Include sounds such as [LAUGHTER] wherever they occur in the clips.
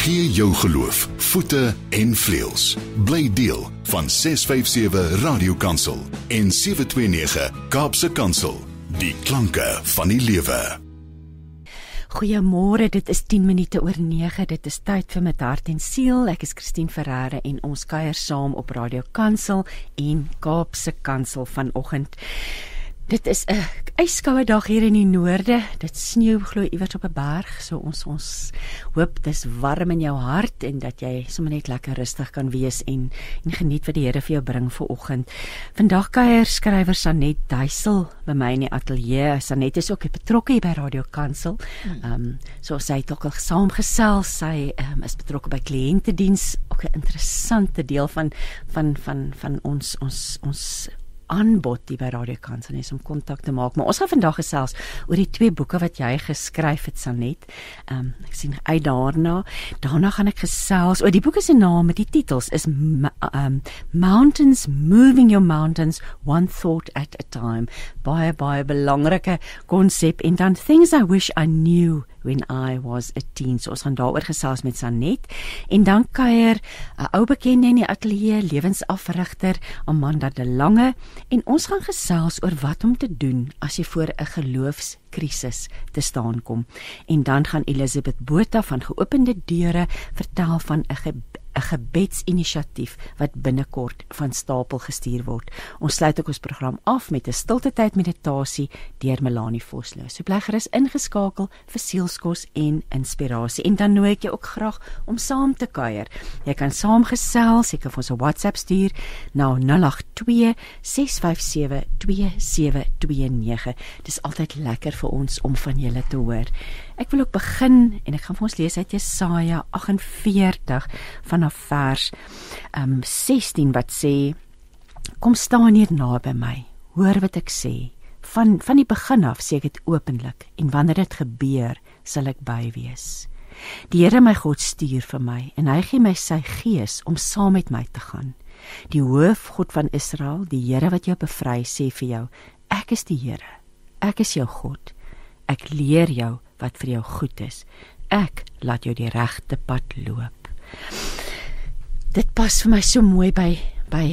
Gee jou geloof voete en vleuels. Bly deel van 657 Radio Kansel en 729 Kaapse Kansel. Die klanke van die lewe. Goeiemôre, dit is 10 minute oor 9. Dit is tyd vir met hart en siel. Ek is Christine Ferreira en ons kuier saam op Radio Kansel en Kaapse Kansel vanoggend. Dit is 'n yskoue dag hier in die noorde. Dit sneeu glo iewers op 'n berg. So ons ons hoop dis warm in jou hart en dat jy sommer net lekker rustig kan wees en en geniet wat die Here vir jou bring vir oggend. Vandag kuier skrywer Sanet Duisel by my in die ateljee. Sanet is ook betrokke by Radio Kansel. Ehm um, so sy het ook al saamgesels. Sy um, is betrokke by kliëntediens, ook 'n interessante deel van van van van ons ons ons aanbod hier by Radio Kansel is om kontak te maak. Maar ons gaan vandag gesels oor die twee boeke wat jy geskryf het Sanet. Ehm um, ek sien uit daarna. Daarna gaan ek gesels oor die boeke se name. Die titels is ehm um, Mountains Moving Your Mountains One Thought at a Time. Baie baie belangrike konsep en dan Things I Wish I Knew when I was a teen. So ons gaan daaroor gesels met Sanet en dan kuier 'n ou bekende in die ateljee, lewensafrigter Amanda de Lange en ons gaan gesels oor wat om te doen as jy voor 'n geloofskrisis te staan kom. En dan gaan Elisabeth Botha van Geopende Deure vertel van 'n 'n gebedsinisiatief wat binnekort van stapel gestuur word. Ons sluit ook ons program af met 'n stilte tyd meditasie deur Melanie Vosloo. So bly gerus ingeskakel vir sielskos en inspirasie. En dan nooi ek jou ook graag om saam te kuier. Jy kan saamgesels, jy kan vir ons 'n WhatsApp stuur na 082 657 2729. Dis altyd lekker vir ons om van julle te hoor. Ek wil ook begin en ek gaan vir ons lees uit Jesaja 48 vanaf vers um 16 wat sê Kom staan hier naby my. Hoor wat ek sê. Van van die begin af sê ek dit openlik en wanneer dit gebeur, sal ek by wees. Die Here my God stuur vir my en hy gee my sy gees om saam met my te gaan. Die hoof God van Israel, die Here wat jou bevry, sê vir jou: Ek is die Here. Ek is jou God. Ek leer jou wat vir jou goed is. Ek laat jou die regte pad loop. Dit pas vir my so mooi by by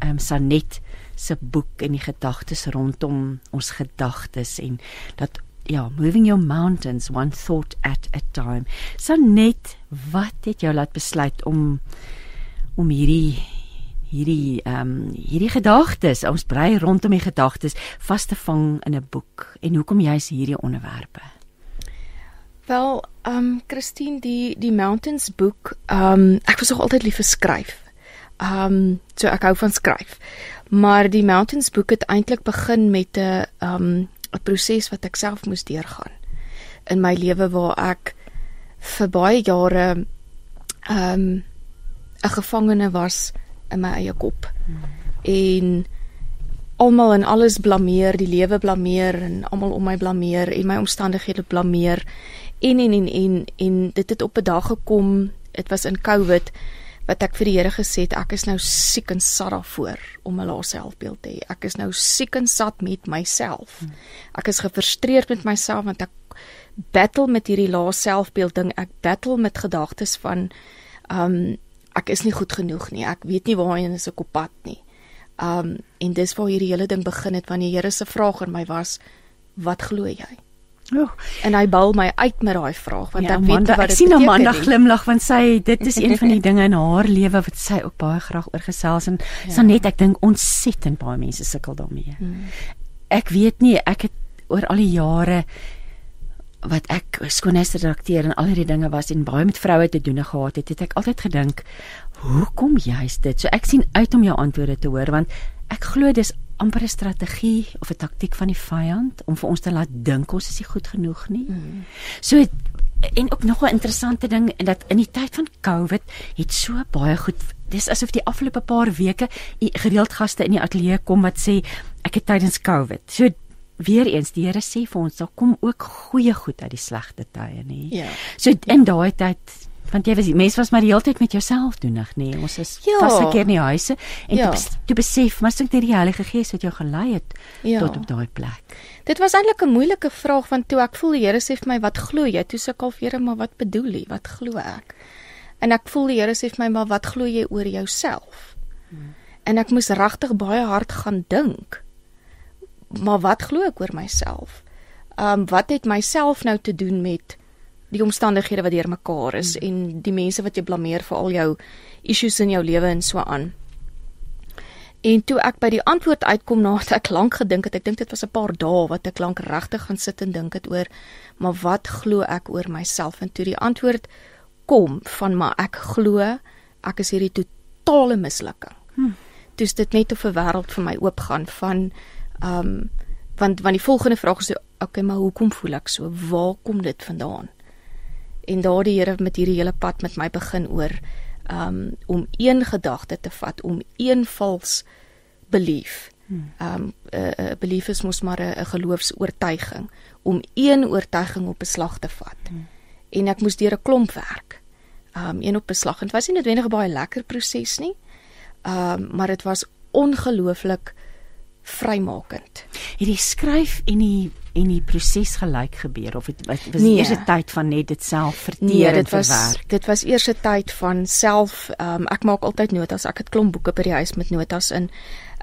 ehm um, Sanet se boek en die gedagtes rondom ons gedagtes en dat ja, moving your mountains one thought at a time. Sanet, wat het jou laat besluit om om hierdie hierdie ehm um, hierdie gedagtes, ons brei rondom die gedagtes vas te vang in 'n boek en hoekom jy's hierdie onderwerpe? Wel, ehm um, Christine, die die Mountains boek, ehm um, ek was nog altyd lief vir skryf. Ehm um, so ek hou van skryf. Maar die Mountains boek het eintlik begin met 'n ehm um, 'n proses wat ek self moes deurgaan in my lewe waar ek vir baie jare ehm um, 'n gevangene was in my eie kop. Hmm. En almal en alles blameer, die lewe blameer en almal om my blameer en my omstandighede blameer. En en en en en dit het op 'n dag gekom, dit was in Covid wat ek vir die Here gesê het ek is nou siek en sat daarvoor om 'n laaste selfbeeld te hê. Ek is nou siek en sat met myself. Hmm. Ek is gefrustreerd met myself want ek battle met hierdie laaste selfbeeld ding. Ek battle met gedagtes van um ek is nie goed genoeg nie. Ek weet nie waarheen ek op pad nie. Um en dis waar hierdie hele ding begin het wanneer die Here se vraag aan my was wat glo jy? Oh, en hy bal my uit met daai vraag want ja, ek weet wat dit beteken. Ek sien Amanda glimlag want sy dit is een van die [LAUGHS] dinge in haar lewe wat sy ook baie graag oor gesels en ja. Sanet ek dink ontsettend baie mense sukkel daarmee. Hmm. Ek weet nie ek het oor al die jare wat ek skoonheidsredakteur en al hierdie dinge was en baie met vroue te doen gehad het, het ek altyd gedink, hoekom juist dit? So ek sien uit om jou antwoorde te hoor want ek glo dis amper 'n strategie of 'n taktik van die vyand om vir ons te laat dink ons is nie goed genoeg nie. Mm. So en ook nog 'n interessante ding en dat in die tyd van Covid het so baie goed dis asof die afgelope paar weke gereeld gaste in die ateljee kom wat sê ek het tydens Covid. So weer eens die Here sê vir ons daar kom ook goeie goed uit die slegte tye nê. Ja. So in daai tyd Want jy was mens was maar die hele tyd met jouself doenig, nê? Nee. Ons is Ja. vas 'n keer in die huise en Ja. toe, toe besef, maar sink net die Heilige Gees wat jou gelei het Ja. tot op daai plek. Dit was eintlik 'n moeilike vraag want toe ek voel die Here sê vir my wat glo jy? Toe sê vir Here, maar wat bedoel jy? Wat glo ek? En ek voel die Here sê vir my, maar wat glo jy oor jouself? Hmm. En ek moes regtig baie hard gaan dink. Maar wat glo ek oor myself? Um wat het myself nou te doen met die omstandighede wat deurmekaar is hmm. en die mense wat jy blameer vir al jou issues in jou lewe en so aan. En toe ek by die antwoord uitkom nadat ek lank gedink het, ek dink dit was 'n paar dae wat ek lank regtig gaan sit en dink het oor maar wat glo ek oor myself en toe die antwoord kom van maar ek glo ek is hierdie totale mislukking. Hm. Dis dit net of 'n wêreld vir my oopgaan van um, want want die volgende vraag is okay, maar hoekom voel ek so? Waar kom dit vandaan? En daardie Here met hierdie hele pad met my begin oor um om een gedagte te vat, om een vals belief. Um 'n uh, belief is mos maar 'n geloofs-oortuiging om een oortuiging op beslag te vat. Hmm. En ek moes deur 'n klomp werk. Um een op beslag. Dit was nie noodwendig 'n baie lekker proses nie. Um maar dit was ongelooflik vrymakend. Het die skryf en die en die proses gelyk gebeur of het was Nee. eers 'n tyd van net dit self verteer Nee, en dit was verwerk? dit was eers 'n tyd van self um, ek maak altyd notas. Ek het klomp boeke by die huis met notas in.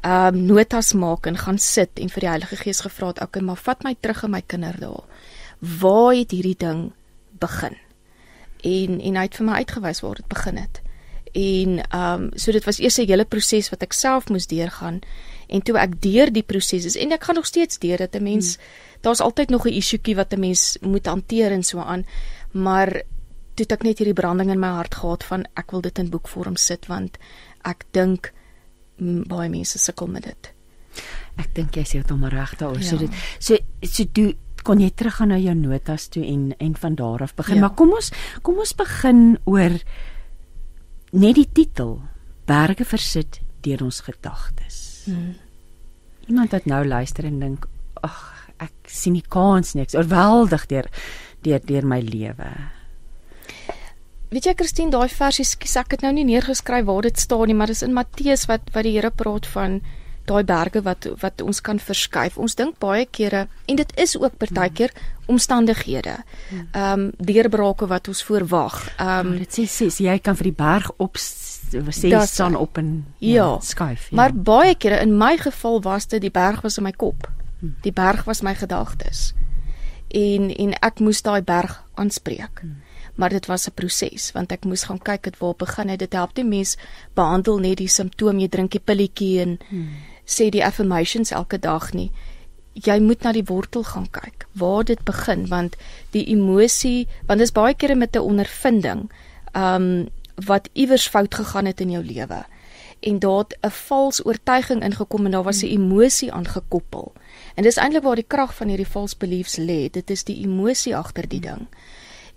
Um notas maak en gaan sit en vir die Heilige Gees gevra het, okay, maar vat my terug in my kinderdae. Waar het hierdie ding begin? En en hy het vir my uitgewys waar dit begin het. En um so dit was eers 'n hele proses wat ek self moes deurgaan. En toe ek deur die proses is en ek gaan nog steeds deur dat 'n mens hmm. daar's altyd nog 'n issuetjie wat 'n mens moet hanteer en so aan, maar toe het ek net hierdie branding in my hart gehad van ek wil dit in boekvorm sit want ek dink mm, baie mense sukkel met dit. Ek dink jy sê dit hom reg daaroor. Ja. So Ja. dit so so toe kon jy teruggaan na jou notas toe en en van daar af begin. Ja. Maar kom ons kom ons begin oor net die titel Berge versit deur ons gedagtes. Hmm. Iemand wat nou luister en dink, ag, ek sien nie kans niks. Oorweldig deur deur deur my lewe. Weet jy Christine, daai versie skus ek het nou nie neergeskryf waar dit staan nie, maar dis in Matteus wat wat die Here praat van daai berge wat wat ons kan verskuif. Ons dink baie kere en dit is ook partykeer omstandighede. Ehm um, deurbrake wat ons voorwag. Ehm Um, dit sê sê jy kan vir die berg op sê Dis staan hy. op en Ja. skuif. Ja. Maar baie kere in my geval was dit die berg was in my kop. Die berg was my gedagtes. En en ek moes daai berg aanspreek. Maar dit was 'n proses want ek moes gaan kyk het waar begin het. Dit help nie mens behandel net die simptoom jy drink die pilletjie en hmm. sê die affirmations elke dag nie. Jy moet na die wortel gaan kyk. Waar dit begin want die emosie, want dit is baie kere met 'n ondervinding, um wat iewers fout gegaan het in jou lewe en daar het 'n vals oortuiging ingekom en daar was 'n emosie aangekoppel. En dis eintlik waar die krag van hierdie false beliefs lê. Dit is die emosie agter die ding.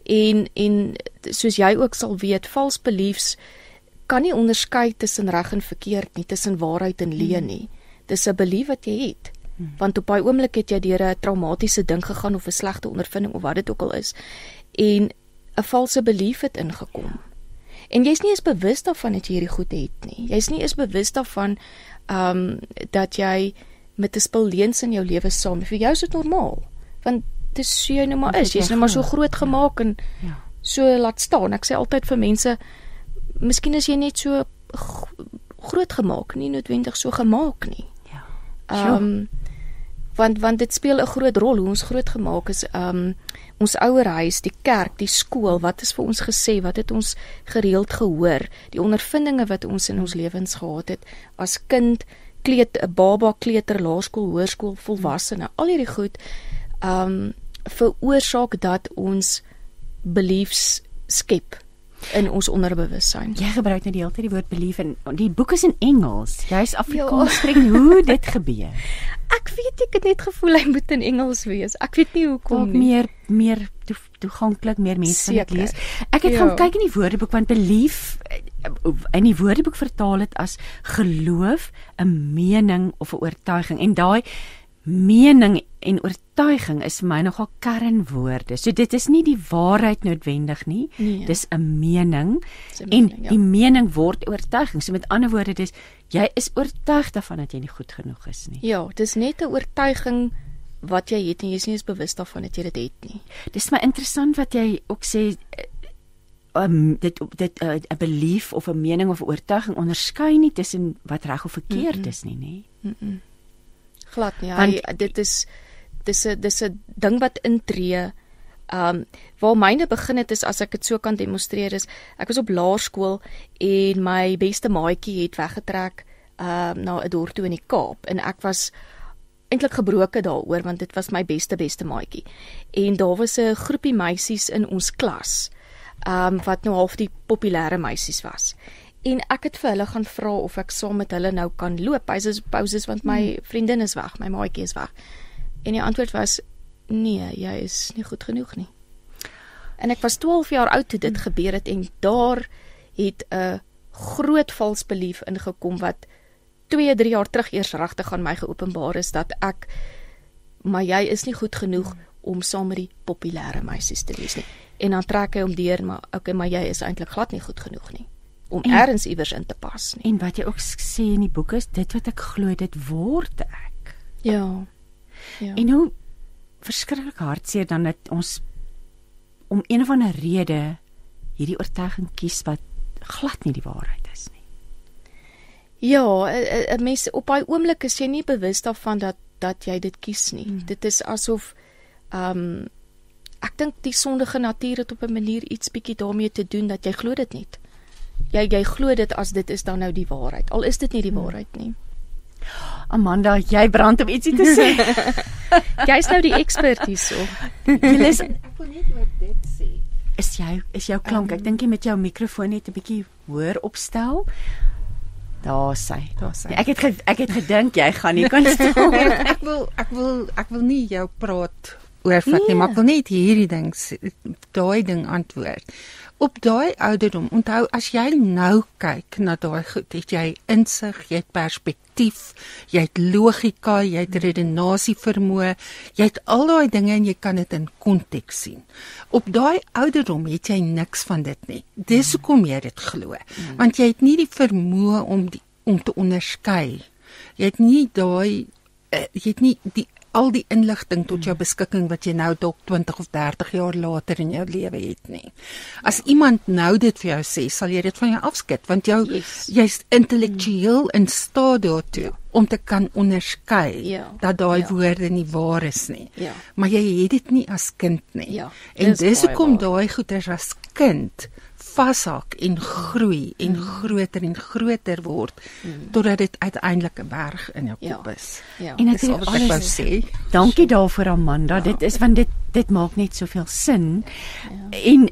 En en soos jy ook sal weet, false beliefs kan nie onderskei tussen reg en verkeerd nie, tussen waarheid en leuen nie. Dis 'n belief wat jy het. Want op daai oomblik het jy deur 'n traumatiese ding gegaan of 'n slegte ondervinding of wat dit ook al is en 'n valse belief het ingekom. En jy's nie eens bewus daarvan dat jy hierdie goed het nie. Jy's nie eens bewus daarvan ehm um, dat jy met 'n spil leuns in jou lewe saam. Vir jou is dit normaal. Want dis so jy nou maar is. Jy's jy nou maar so glo. groot gemaak en ja. so laat staan. Ek sê altyd vir mense, miskien is jy net so groot gemaak, nie noodwendig so gemaak nie. Ja. Ehm um, want want dit speel 'n groot rol hoe ons groot gemaak is. Um, ons ouerhuis, die kerk, die skool, wat is vir ons gesê, wat het ons gereeld gehoor, die ondervindinge wat ons in ons lewens gehad het as kind, kleut 'n baba, kleuter, laerskool, hoërskool, volwassene, al hierdie goed um, veroorsaak dat ons beliefs skep in ons onderbewussyn. Jy gebruik net die hele tyd die woord belief en die boek is in Engels. Jy's Afrikaans Ja. spreek hoe dit gebeur. [LAUGHS] Ek weet ek het net gevoel hy moet in Engels wees. Ek weet nie hoekom nie. meer meer toe, toeganklik, meer mense kan dit lees. Ek het Ja. gaan kyk in die Woordeboek want belief in die Woordeboek vertaal dit as geloof, 'n mening of 'n oortuiging en daai mening en oortuiging is vir my nogal kernwoorde. So dit is nie die waarheid noodwendig nie. Nee. Dis 'n mening 'n en mening, ja. die mening word oortuiging. So met ander woorde dis jy is oortuig daarvan dat jy nie goed genoeg is nie. Ja, dis net 'n oortuiging wat jy het en jy is nie eens bewus daarvan dat jy dit het nie. Dis my interessant wat jy ook sê eh, um, dit dit eh, 'n uh, belief of 'n mening of 'n oortuiging onderskei nie tussen wat reg of verkeerd Mm-mm. is nie, nê? Mm -mm. Glad nie. Want- Hy, dit is dis 'n dis 'n ding wat intree. Um waar myne begin het is as ek dit so kan demonstreer is ek was op laerskool en my beste maatjie het weggetrek um na 'n dorp toe in die Kaap en ek was eintlik gebroke daaroor want dit was my beste beste maatjie. En daar was 'n groepie meisies in ons klas um wat nou half die populêre meisies was. En ek het vir hulle gaan vra of ek saam met hulle nou kan loop. Hy sê pauses want my vriendin is weg, my maatjie is weg. En die antwoord was nee, jy is nie goed genoeg nie. En ek was 12 jaar oud toe dit gebeur het en daar het 'n groot vals belief ingekom wat 2, 3 jaar terug eers regtig aan my geopenbaar is dat ek maar jy is nie goed genoeg om saam met die populêre meisies te wees nie. En dan trek hy hom deur maar okay, maar jy is eintlik glad nie goed genoeg nie om En- elders iewers in te pas nie. En wat jy ook sê in die boek is dit wat ek glo dit word ek. Ja. Ja. En hoe verskriklik hartseer dan dat ons om een of ander rede hierdie oortuiging kies wat glad nie die waarheid is nie. Ja, 'n mens op daai oomblik is jy nie bewus daarvan dat dat jy dit kies nie. Hmm. Dit is asof ehm um, ek dink die sondige natuur het op 'n manier iets bietjie daarmee te doen dat jy glo dit net. Jy jy glo dit as dit is dan nou die waarheid. Al is dit nie die waarheid nie. Amanda, jy brand om ietsie te sê. [LAUGHS] Jy's nou die ekspert hierso. Jy is Ek wil net oor dit sê. is jou is jou klank. Ek dink jy met jou mikrofoon net 'n bietjie hoër opstel. Daar sy. Daar sy. Ja, ek het ge, ek het gedink jy gaan nie kan [LAUGHS] stel. ek wil ek wil ek wil nie jou praat oorvat nie, Nee. maar ek wil net hierdie ding sê- daai ding antwoord. Op daai ouderdom, onthou as jy nou kyk na daai goed, het jy insig, jy het perspektief, jy het logika, jy het redenasie vermoë, jy het al daai dinge en jy kan dit in konteks sien. Op daai ouderdom het jy niks van dit nie. Dis hoekom jy dit glo. Want jy het nie die vermoë om die, om te onderskei. Jy het nie daai uh, jy het nie die al die inligting tot jou beskikking wat jy nou dalk 20 of 30 jaar later in jou lewe het nie. As iemand nou dit vir jou sê, sal jy dit van jou afskud want jou Yes. jy's intellektueel in staat daartoe om te kan onderskei Ja. dat daai Ja. woorde nie waar is nie. Ja. Maar jy het dit nie as kind nie. Ja, en dis hoekom daai goeters as kind vashak en groei en Mm. groter en groter word totdat dit uiteindelik 'n berg in jou Ja. kop is. Ja. En ek al wat ek wou alles sê. Dankie daarvoor Amanda. Dit is want dit dit maak net soveel sin. Ja. En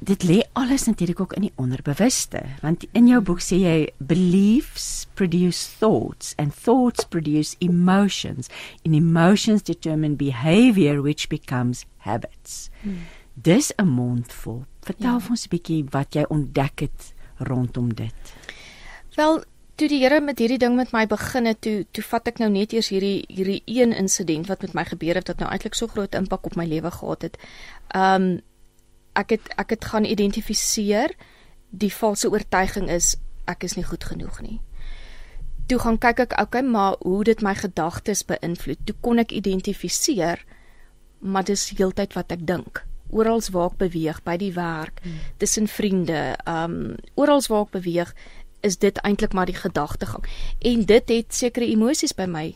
dit lê alles natuurlik ook in die onderbewuste, want in jou boek sê jy beliefs produce thoughts and thoughts produce emotions and emotions determine behavior which becomes habits. Hmm. Dis 'n mondvol. Vertel Ja. ons 'n bietjie wat jy ontdek het rondom dit. Wel, toe die Here met hierdie ding met my begin het, toe toe vat ek nou net eers hierdie hierdie een insident wat met my gebeur het wat nou eintlik so groot impak op my lewe gehad het. Um ek het ek het gaan identifiseer die valse oortuiging is ek is nie goed genoeg nie. Toe gaan kyk ek okay, maar hoe dit my gedagtes beïnvloed. Toe kon ek identifiseer maar dis heeltyd wat ek dink. Orals waar ek beweeg, by die werk, hmm. tussen vriende, um orals waar ek beweeg, is dit eintlik maar die gedagtegang. En dit het sekere emosies by my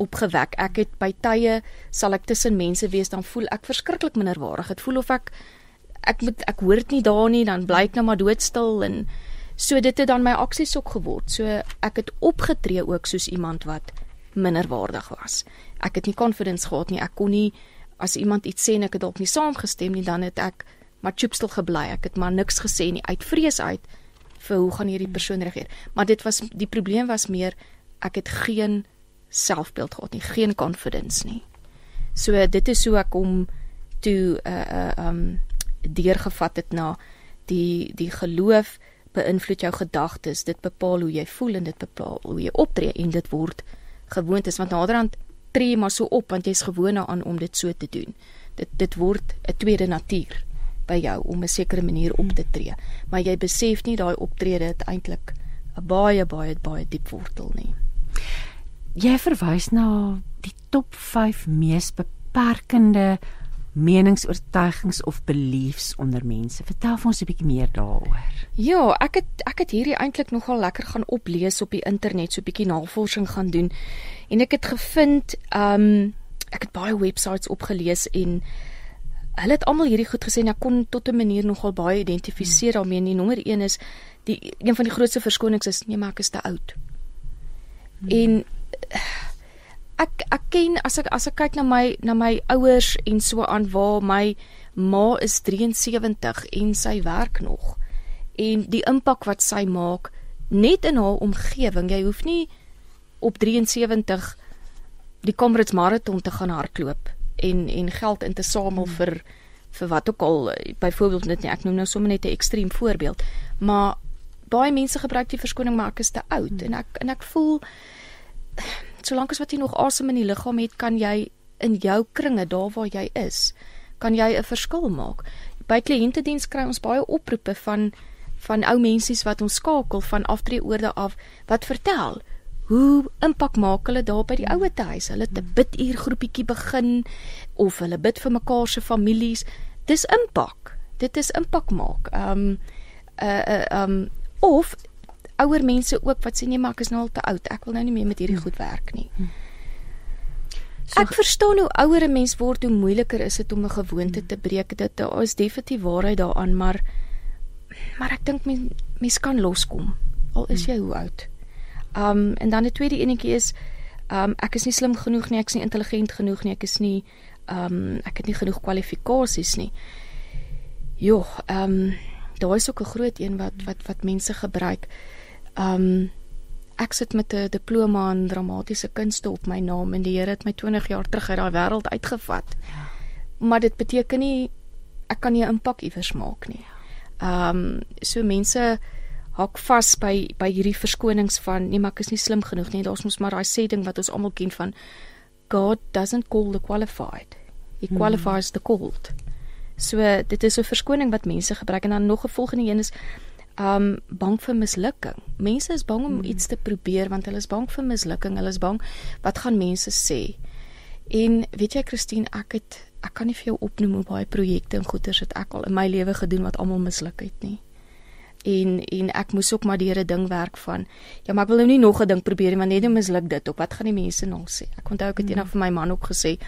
opgewek. Ek het by tye sal ek tussen mense wees dan voel ek verskriklik minderwaardig. Dit voel of ek ek moet ek hoor dit nie daar nie, dan bly ek nou maar doodstil en so dit het dan my aksies ook geword. So ek het opgetree ook soos iemand wat minderwaardig was. Ek het nie confidence gehad nie. Ek kon nie as iemand iets sê en ek het dalk nie saamgestem nie, dan het ek maar chupstil gebly. Ek het maar niks gesê nie uit vrees uit vir hoe gaan hierdie persoon reageer. Maar dit was die probleem was meer ek het geen selfbeeld gehad nie, geen confidence nie. So dit is hoe ek hom toe uh uh um deurgevat het na die die geloof beïnvloed jou gedagtes, dit bepaal hoe jy voel en dit bepaal hoe jy optree en dit word gewoontes want naderhand tree maar so op want jy's gewoond daaraan om dit so te doen. Dit dit word 'n tweede natuur by jou om 'n sekere manier op te tree. Maar jy besef nie daai optrede het eintlik 'n baie baie baie diep wortel nie. Jy verwys na die top 5 mees beperkende meningsoortuigings of beliefs onder mense. Vertel vir ons 'n bietjie meer daaroor. Ja, ek het ek het hierdie eintlik nogal lekker gaan oplees op die internet, so 'n bietjie navorsing gaan doen. En ek het gevind, ehm um, ek het baie websites opgelees en hulle het almal hierdie goed gesê en ek kon tot 'n manier nogal baie identifiseer daarmee. Die nommer 1 is die een van die grootste verskonings is nee, maar ek is te oud. Hmm. En ek ek ken as ek as ek kyk na my na my ouers en so aan waar my ma is 73 en sy werk nog en die impak wat sy maak net in haar omgewing jy hoef nie op 73 die Comrades marathon te gaan hardloop en en geld in te samel hmm. vir vir wat ook al byvoorbeeld net nie ek noem nou sommer net 'n ekstreem voorbeeld maar baie mense gebruik die verskoning maar ek is te oud hmm. en ek en ek voel solank as wat jy nog asem in die liggaam het, kan jy in jou kringe daar waar jy is, kan jy 'n verskil maak. By kliëntediens kry ons baie oproepe van van ou mensies wat ons skakel van aftreeoorde af wat vertel hoe impak maak hulle daar by die ouer huis. Hulle het 'n biduur groepietjie begin of hulle bid vir mekaar se families. Dis impak. Dit is impak maak. Um uh uh um of ouer mense ook wat sê nee maar ek is nou al te oud. Ek wil nou nie meer met hierdie goed werk nie. So, ek verstaan hoe ouer 'n mens word, hoe moeiliker is dit om 'n gewoonte te breek. Dit is definitief waarheid daaraan, maar maar ek dink mens mens kan loskom al is jy hoe oud. Um en dan 'n tweede enetjie is um ek is nie slim genoeg nie, ek is nie intelligent genoeg nie, ek is nie um ek het nie genoeg kwalifikasies nie. Jo, um daar is ook 'n groot een wat wat wat mense gebruik. Um ek sit met 'n diploma in dramatiese kunste op my naam en die Here het my 20 jaar terug uit daai wêreld uitgevat. Ja. Maar dit beteken nie ek kan nie 'n impak iewers maak nie. Um so mense hak vas by by hierdie verskonings van nee, maar ek is nie slim genoeg nie. Daar's mos maar daai sê ding wat ons almal ken van God doesn't call the qualified. He hmm. qualifies hmm. the called. So dit is 'n verskoning wat mense gebruik en dan nog 'n volgende een is um bang vir mislukking. Mense is bang om hmm. iets te probeer want hulle is bang vir mislukking. Hulle is bang wat gaan mense sê. En weet jy Christine, ek het ek kan nie vir jou opnoem hoe baie projekte en goeders het ek al in my lewe gedoen wat almal misluk het nie. En en ek moes ook maar deur 'n ding werk van ja, maar ek wil nou nie nog 'n ding probeer nie want net nou misluk dit ook. Wat gaan die mense nou sê? Ek onthou ek het eendag vir my man ook gesê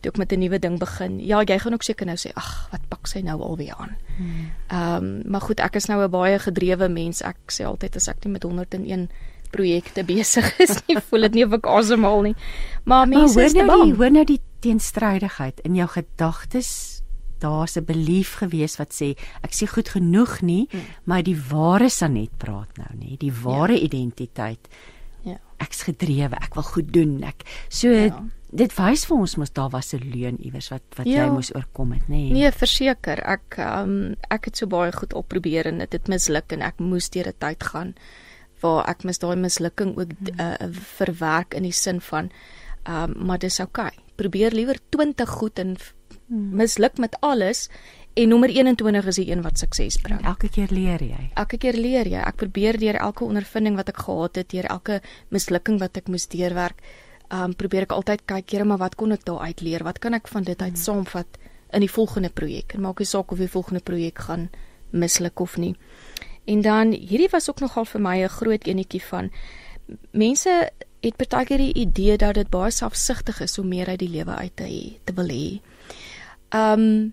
toe ek met 'n nuwe ding begin. Ja, jy gaan ook seker nou sê, ag, wat pak sy nou alweer aan? Hmm. Ehm, um, maar goed, ek is nou 'n baie gedrewe mens. Ek sê altyd as ek nie met 101 projekte besig is nie, [LAUGHS] voel dit nie of ek asemhaal nie. Maar mense hoor nou die hoor nou die teenstrydigheid in jou gedagtes. Daar's 'n belief gewees wat sê ek sê goed genoeg nie, hmm. maar die ware Sanet praat nou, nê, die ware ja. identiteit. Ja. Ek's gedrewe, ek wil goed doen. Ek so ja dit wys vir ons mos daar was 'n leuen iewers wat wat ja. jy moes oorkom het, nê? Nee. nee, verseker. Ek um ek het so baie goed op probeer en dit het misluk en ek moes deur 'n tyd gaan waar ek mis daai mislukking ook hmm. uh, verwerk in die sin van um maar dis oukei. Okay. Probeer liewer 20 goed en hmm. misluk met alles en nommer 21 is die een wat sukses bring. Elke keer leer jy. Elke keer leer jy. Ek probeer deur elke ondervinding wat ek gehad het, deur elke mislukking wat ek moes deurwerk um probeer ek altyd kyk, Here, maar wat kon ek daar uit leer? Wat kan ek van dit uit hmm. saamvat in die volgende projek? En maak nie saak of die volgende projek gaan misluk of nie. En dan hierdie was ook nogal vir my 'n groot enetjie van mense het partykeer die idee dat dit baie selfsugtig is om meer uit die lewe uit te hê, te wil hê. Um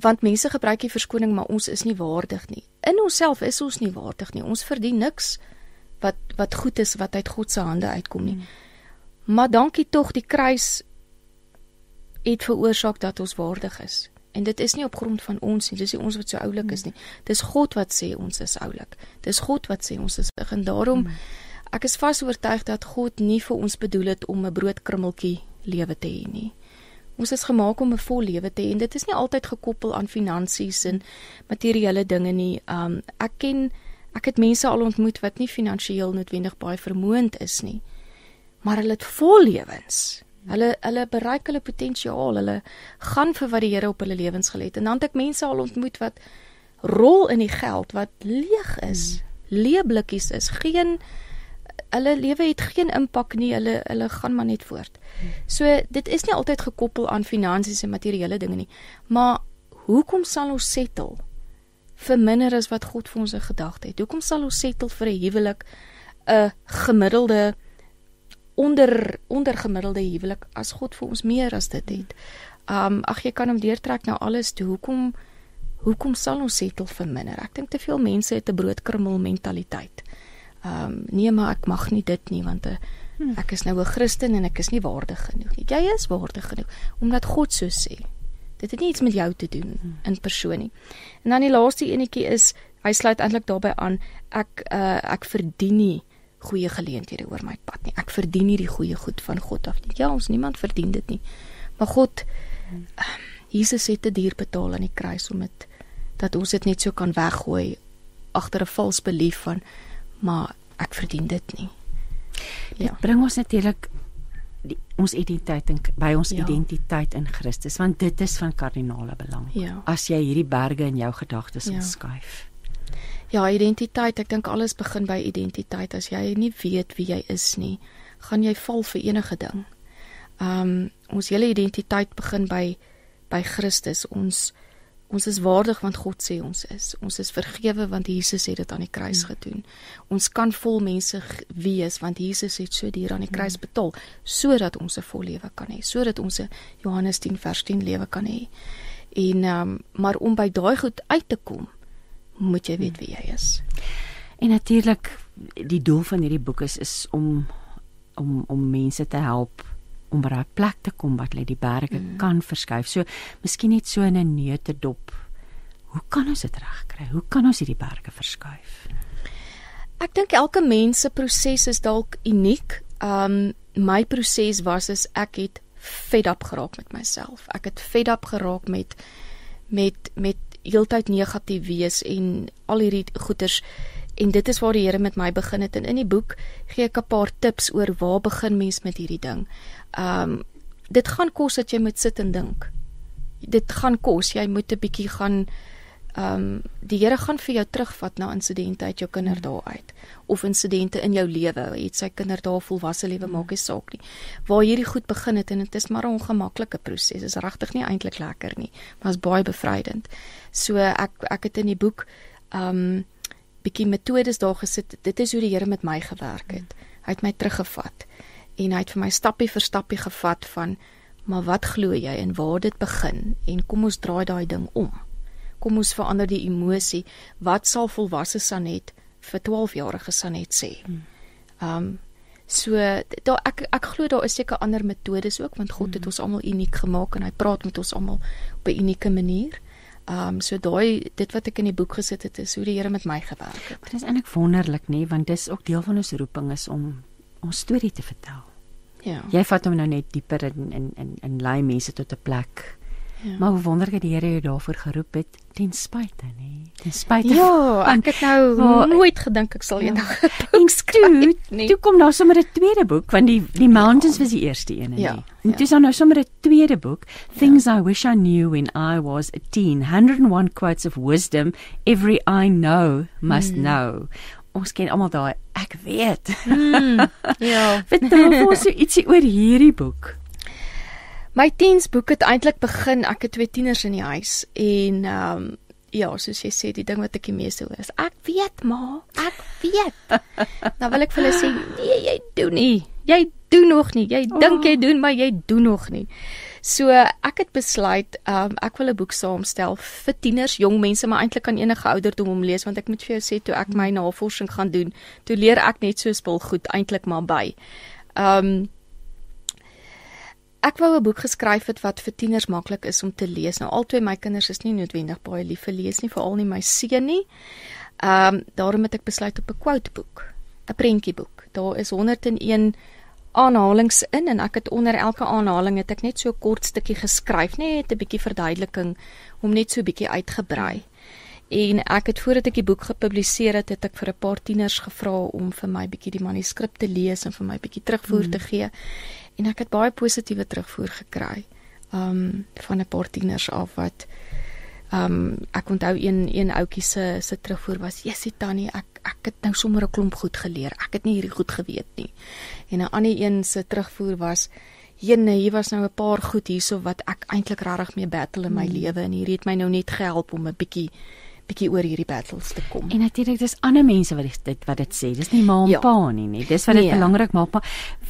want mense gebruik die verskoning maar ons is nie waardig nie. In onsself is ons nie waardig nie. Ons verdien niks wat wat goed is wat uit God se hande uitkom nie. Hmm. Maar dankie tog die kruis het veroorsaak dat ons waardig is. En dit is nie op grond van ons nie, dis nie ons wat so oulik is nie. Dis God wat sê ons is oulik. Dis God wat sê ons is en daarom ek is vas oortuig dat God nie vir ons bedoel het om 'n broodkrummeltjie lewe te hê nie. Ons is gemaak om 'n vol lewe te hê en dit is nie altyd gekoppel aan finansies en materiële dinge nie. Um ek ken ek het mense al ontmoet wat nie finansiëel noodwendig baie vermoënd is nie maar hulle het vol lewens. Hulle hulle bereik hulle potensiaal. Hulle gaan vir wat die Here op hulle lewens gelê het. En dan het ek mense al ontmoet wat rol in die geld wat leeg is. Hmm. Leeblikkies is. Geen hulle lewe het geen impak nie. Hulle hulle gaan maar net voort. So dit is nie altyd gekoppel aan finansies en materiële dinge nie. Maar hoekom sal ons settle vir minder as wat God vir ons gedagte het? Hoekom sal ons settle vir 'n huwelik 'n gemiddelde onder ondergemiddelde huwelik as God vir ons meer as dit het? Um ag jy kan hom deurtrek na alles toe. Hoekom hoekom sal ons settle vir minder? Ek dink te veel mense het 'n broodkrummel mentaliteit. Um nee, maar ek mag nie dit nie want 'n uh, Hmm. Ek is nou 'n Christen en ek is nie waardig genoeg nie. Jy is waardig genoeg omdat God so sê. Dit het iets met jou te doen hmm. in persoon nie. En dan die laaste enetjie is hy sluit eintlik daarbey aan ek uh, ek verdien nie goeie geleenthede oor my pad nie. Ek verdien nie die goeie goed van God af nie. Ja, ons niemand verdien dit nie. Maar God uh, Jesus het te duur betaal aan die kruis om dit dat ons dit net so kan weggooi agter 'n vals belief van maar ek verdien dit nie. Ja. Dit bring ons natuurlik ons identiteit in by ons ja. identiteit in Christus want dit is van kardinale belang. Ja. As jy hierdie berge in jou gedagtes ja. inskuif. Ja, identiteit, ek dink alles begin by identiteit. As jy nie weet wie jy is nie, gaan jy val vir enige ding. Um ons hele identiteit begin by by Christus. Ons Ons is waardig want God sê ons is. Ons is vergewe want Jesus het dit aan die kruis hmm. gedoen. Ons kan vol mense wees want Jesus het so duur aan die kruis hmm. betaal sodat ons 'n vol lewe kan hê, sodat ons 'n Johannes 10 vers 10 lewe kan hê. En um, maar om by daai goed uit te kom, moet jy weet wie jy is. En natuurlik die doel van hierdie boek is is om om om mense te help om by 'n plek te kom wat hulle die berge mm. kan verskuif. So, miskien net so in 'n neutedop. Hoe kan ons dit regkry? Hoe kan ons hierdie berge verskuif? Ek dink elke mens se proses is dalk uniek. Um my proses was is ek het fed up geraak met myself. Ek het fed up geraak met met met heeltyd negatief wees en al hierdie goeters en dit is waar die Here met my begin het en in die boek gee ek 'n paar tips oor waar begin mens met hierdie ding. Um, dit gaan kos dat jy moet sit en dink. Dit gaan kos, jy moet 'n bietjie gaan ehm um, die Here gaan vir jou terugvat na insidente uit jou kinderdae uit of insidente in jou lewe, het sy kinderdae volwasse lewe maak nie saak nie. Waar hierdie goed begin het en dit is maar 'n ongemaklike proses. Dit is regtig nie eintlik lekker nie, maar is baie bevrydend. So ek ek het in die boek um, bietjie metodes daar gesit. Dit is hoe die Here met my gewerk het. Hy het my teruggevat en hy het vir my stappie vir stappie gevat van maar wat glo jy en waar dit begin en kom ons draai daai ding om. Kom ons verander die emosie. Wat sal volwasse Sanet vir 12 jarige Sanet sê? Hmm. Um so daar ek ek glo daar is seker ander metodes ook want God het hmm. ons almal uniek gemaak en hy praat met ons almal op 'n unieke manier. Um so daai dit wat ek in die boek gesit het is hoe die Here met my gewerk het. Dit is eintlik wonderlik nê want dis ook deel van ons roeping is om ons storie te vertel. Ja. Jy vat hom nou net dieper in in in in lei mense tot 'n plek. Ja. Maar hoe wonderlik die Here jou daarvoor geroep het ten spyte nê. Ten spyte. Ja, ek het nou oh, nooit gedink ek sal ja. eendag skryf [LAUGHS] nie. Toe kom daar sommer 'n tweede boek want die die Mountains was die eerste een en ja. nie. En ja. toe is daar nou sommer 'n tweede boek, Things ja. I Wish I Knew When I Was a Teen, 101 Quotes of Wisdom Every I Know Must mm. Know ons ken almal daai ek weet. Mm, ja. [LAUGHS] Vertel ons [LAUGHS] so ietsie oor hierdie boek. My teensboek het eintlik begin ek het twee tieners in die huis en ehm um, ja, soos jy sê, die ding wat ek die meeste hoor is ek weet ma, ek weet. [LAUGHS] nou wil ek vir hulle sê nee, jy doen nie. Jy doen nog nie. Jy oh. dink jy doen, maar jy doen nog nie. So ek het besluit, um, ek wil 'n boek saamstel vir tieners, jong mense, maar eintlik kan enige ouderdom hom lees want ek moet vir jou sê toe ek my navorsing gaan doen, toe leer ek net so spul goed eintlik maar by. Um Ek wou 'n boek geskryf het wat vir tieners maklik is om te lees. Nou albei my kinders is nie noodwendig baie lief vir lees nie, veral nie my seun nie. Um daarom het ek besluit op 'n quote boek, 'n prentjieboek. Daar is 101 aanhalings in en ek het onder elke aanhaling het ek net so 'n kort stukkie geskryf net 'n bietjie verduideliking om net so 'n bietjie uitgebrei. En ek het voordat ek die boek gepubliseer het, het ek vir 'n paar tieners gevra om vir my bietjie die manuskrip te lees en vir my bietjie terugvoer mm. te gee. En ek het baie positiewe terugvoer gekry. Um van 'n paar tieners af wat um ek onthou een een ouetjie se se terugvoer was: "Jessie Tannie, ek ek het nou sommer 'n klomp goed geleer. Ek het nie hierdie goed geweet nie." En 'n ander een se terugvoer was: "Jene, hier was nou 'n paar goed hierso wat ek eintlik regtig mee battle in my mm. lewe en hierdie het my nou net gehelp om 'n bietjie bietjie oor hierdie battles te kom. En natuurlik dis ander mense wat dit wat dit sê. Dis nie ma en ja. pa nie, nie. Dis wat dit nee. belangrik maak. Pa,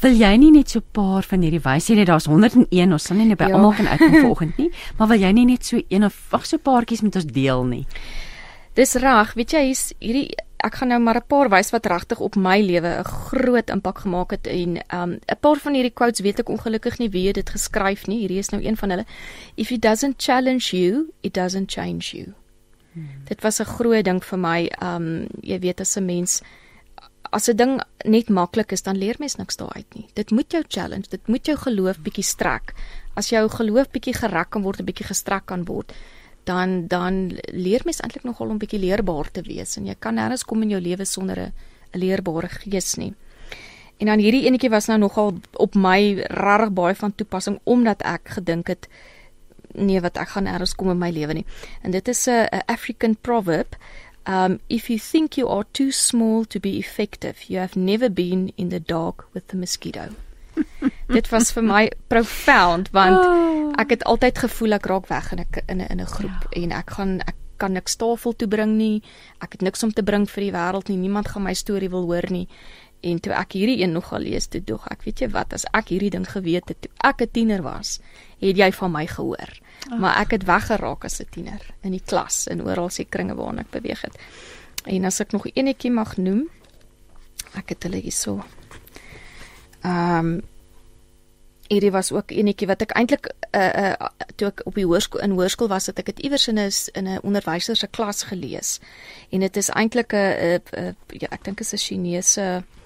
wil jy nie net so 'n paar van hierdie wys jy daar's 101 ons sal nie by ja. almal kan uitkom [LAUGHS] volgende nie, maar wil jy nie net so een of wag so 'n paartjies met ons deel nie? Dis reg, weet jy, hier's hierdie ek gaan nou maar 'n paar wys wat regtig op my lewe 'n groot impak gemaak het en um 'n paar van hierdie quotes weet ek ongelukkig nie wie dit geskryf nie. Hierdie is nou een van hulle. If it doesn't challenge you, it doesn't change you. Dit was 'n groot ding vir my. Um jy weet as 'n mens as 'n ding net maklik is, dan leer mens niks daaruit nie. Dit moet jou challenge, dit moet jou geloof bietjie strek. As jou geloof bietjie gerek kan word, 'n bietjie gestrek kan word, dan dan leer mens eintlik nogal om bietjie leerbaar te wees en jy kan nêrens kom in jou lewe sonder 'n leerbare gees nie. En dan hierdie enetjie was nou nogal op my regtig baie van toepassing omdat ek gedink het nee wat ek gaan eers kom in my lewe nie. En dit is 'n African proverb. Um if you think you are too small to be effective, you have never been in the dark with the mosquito. [LAUGHS] dit was vir my profound want oh. ek het altyd gevoel ek raak weg in 'n in 'n in 'n groep ja. en ek gaan ek kan niks tafel toe bring nie. Ek het niks om te bring vir die wêreld nie. Niemand gaan my storie wil hoor nie. En toe ek hierdie een nog al lees, toe dog ek, weet jy wat, as ek hierdie ding geweet het toe ek 'n tiener was, het jy van my gehoor. Maar ek het weggeraak as 'n tiener in die klas en oral se kringe waarna ek beweeg het. En as ek nog enetjie mag noem, ek het hulle hierso. Ehm um, hierdie was ook enetjie wat ek eintlik uh uh toe ek op die hoërskool in hoërskool was, het ek dit iewers in 'n in 'n onderwyser se klas gelees. En dit is eintlik 'n ja, ek dink is 'n Chinese ehm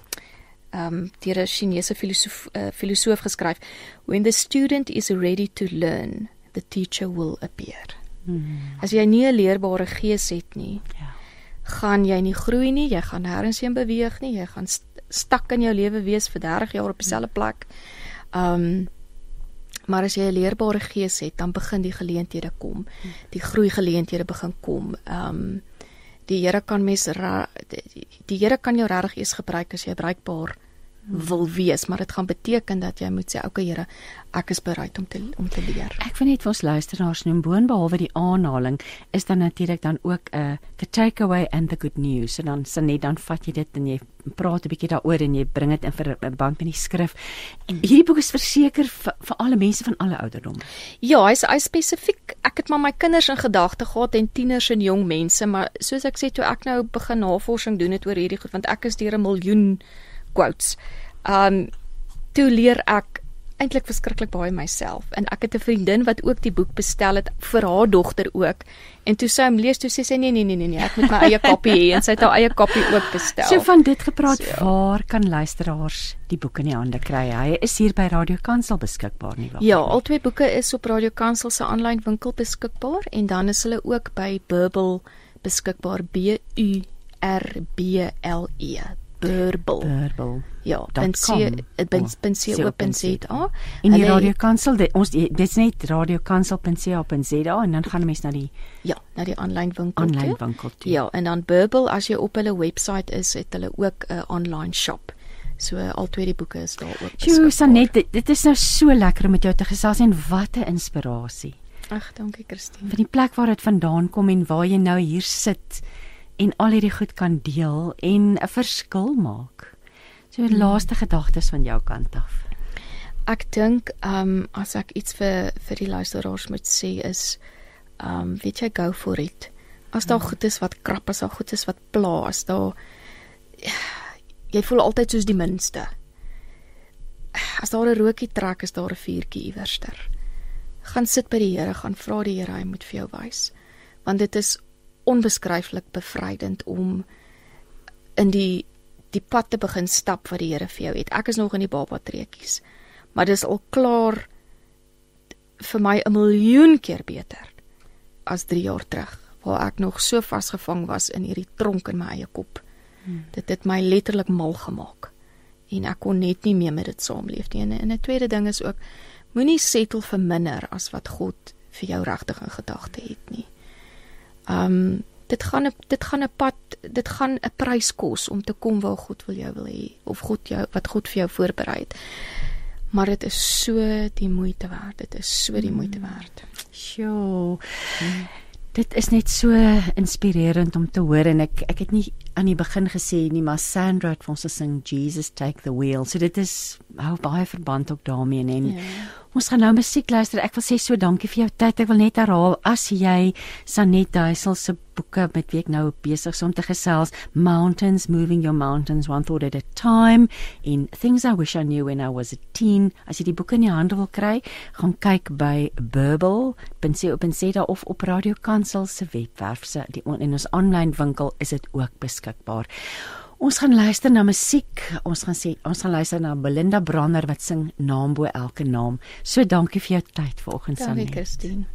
um, deur 'n Chinese filosoof uh, filosoof geskryf. When the student is ready to learn, the teacher will appear. Hmm. As jy nie 'n leerbare gees het nie, ja. gaan jy nie groei nie, jy gaan nêrens heen beweeg nie, jy gaan st stak in jou lewe wees vir 30 jaar op dieselfde plek. Um maar as jy 'n leerbare gees het, dan begin die geleenthede kom. Die groei geleenthede begin kom. Um die Here kan mes die, die Here kan jou regtig eens gebruik as jy bruikbaar wil wees, maar dit gaan beteken dat jy moet sê, "Oké okay, Here, ek is bereid om te om te leer." Ek vind net vir ons luisteraars noem boonbehalwe die aanhaling is dan natuurlik dan ook 'n uh, the takeaway and the good news. En dan sien net dan vat jy dit en jy praat 'n bietjie daaroor en jy bring dit in vir 'n bank in die skrif. En hierdie boek is verseker vir, vir alle mense van alle ouderdomme. Ja, hy's hy spesifiek. Ek het maar my kinders in gedagte gehad en tieners en jong mense, maar soos ek sê toe ek nou begin navorsing doen het oor hierdie goed want ek is deur 'n miljoen quotes. Um toe leer ek eintlik verskriklik baie myself en ek het 'n vriendin wat ook die boek bestel het vir haar dogter ook en toe sy hom lees toe sê sy nee nee nee nee nee ek moet my eie [LAUGHS] kopie hê en sy het haar eie kopie ook bestel. So van dit gepraat so. waar kan luisteraars die boek in die hande kry? Hy is hier by Radio Kansel beskikbaar nie waar? Ja, al twee boeke is op Radio Kansel se aanlyn winkel beskikbaar en dan is hulle ook by Burbel beskikbaar B U R B L E Burbel. Burbel. Ja, pensie opensia. In die Radio Kansel, ons dit's net radiokansel.co.za en dan gaan 'n mens na die ja, na die aanlyn winkel. Aanlyn winkel toe. Ja, en dan Burbel as jy op hulle webwerf is, het hulle ook 'n uh, online shop. So al twee die boeke is daar ook. Sjoe, Sanet, dit, dit is nou so lekker om met jou te gesels en wat 'n inspirasie. Ag, dankie Christine. Van die plek waar dit vandaan kom en waar jy nou hier sit en al hierdie goed kan deel en 'n verskil maak. So hmm. laaste gedagtes van jou kant af. Ek dink ehm um, as ek iets vir vir die luisteraars moet sê is ehm um, weet jy go for it. As daar hmm. goed is wat krap is, as daar goed is wat pla, as daar jy voel altyd soos die minste. As daar 'n rookie trek, is daar 'n vuurtjie iewerster. Gaan sit by die Here, gaan vra die Here hy moet vir jou wys. Want dit is onbeskryflik bevrydend om in die die pad te begin stap wat die Here vir jou het. Ek is nog in die baba treetjies. Maar dis al klaar vir my 'n miljoen keer beter as 3 jaar terug waar ek nog so vasgevang was in hierdie tronk in my eie kop. Hmm. Dit het my letterlik mal gemaak. En ek kon net nie meer met dit saamleef nie. En 'n tweede ding is ook moenie settle vir minder as wat God vir jou regtig in gedagte het nie. Um dit gaan 'n dit gaan 'n pad, dit gaan 'n prys kos om te kom waar God wil jou wil hê of God jou wat God vir jou voorberei het. Maar dit is so die moeite werd. Dit is so die moeite werd. Sjoe. Hmm. Dit is net so inspirerend om te hoor en ek ek het nie aan die begin gesê nie, maar Sandra het vir ons gesing Jesus take the wheel. So dit is hou baie verband ook daarmee en ja. Ons gaan nou musiek luister. Ek wil sê so dankie vir jou tyd. Ek wil net herhaal as jy Sanet Duisel se boeke met wie ek nou besig is om te gesels, Mountains Moving Your Mountains One Thought at a Time in Things I Wish I Knew When I Was a Teen. As jy die boeke in die hande wil kry, gaan kyk by Burble.co.za of op Radio Kansel se webwerf se die in ons aanlyn winkel is dit ook beskikbaar. Ons gaan luister na musiek. Ons gaan sê ons gaan luister na Belinda Branner wat sing Naam bo elke naam. So dankie vir jou tyd vanoggend Sanne. Dankie Christine.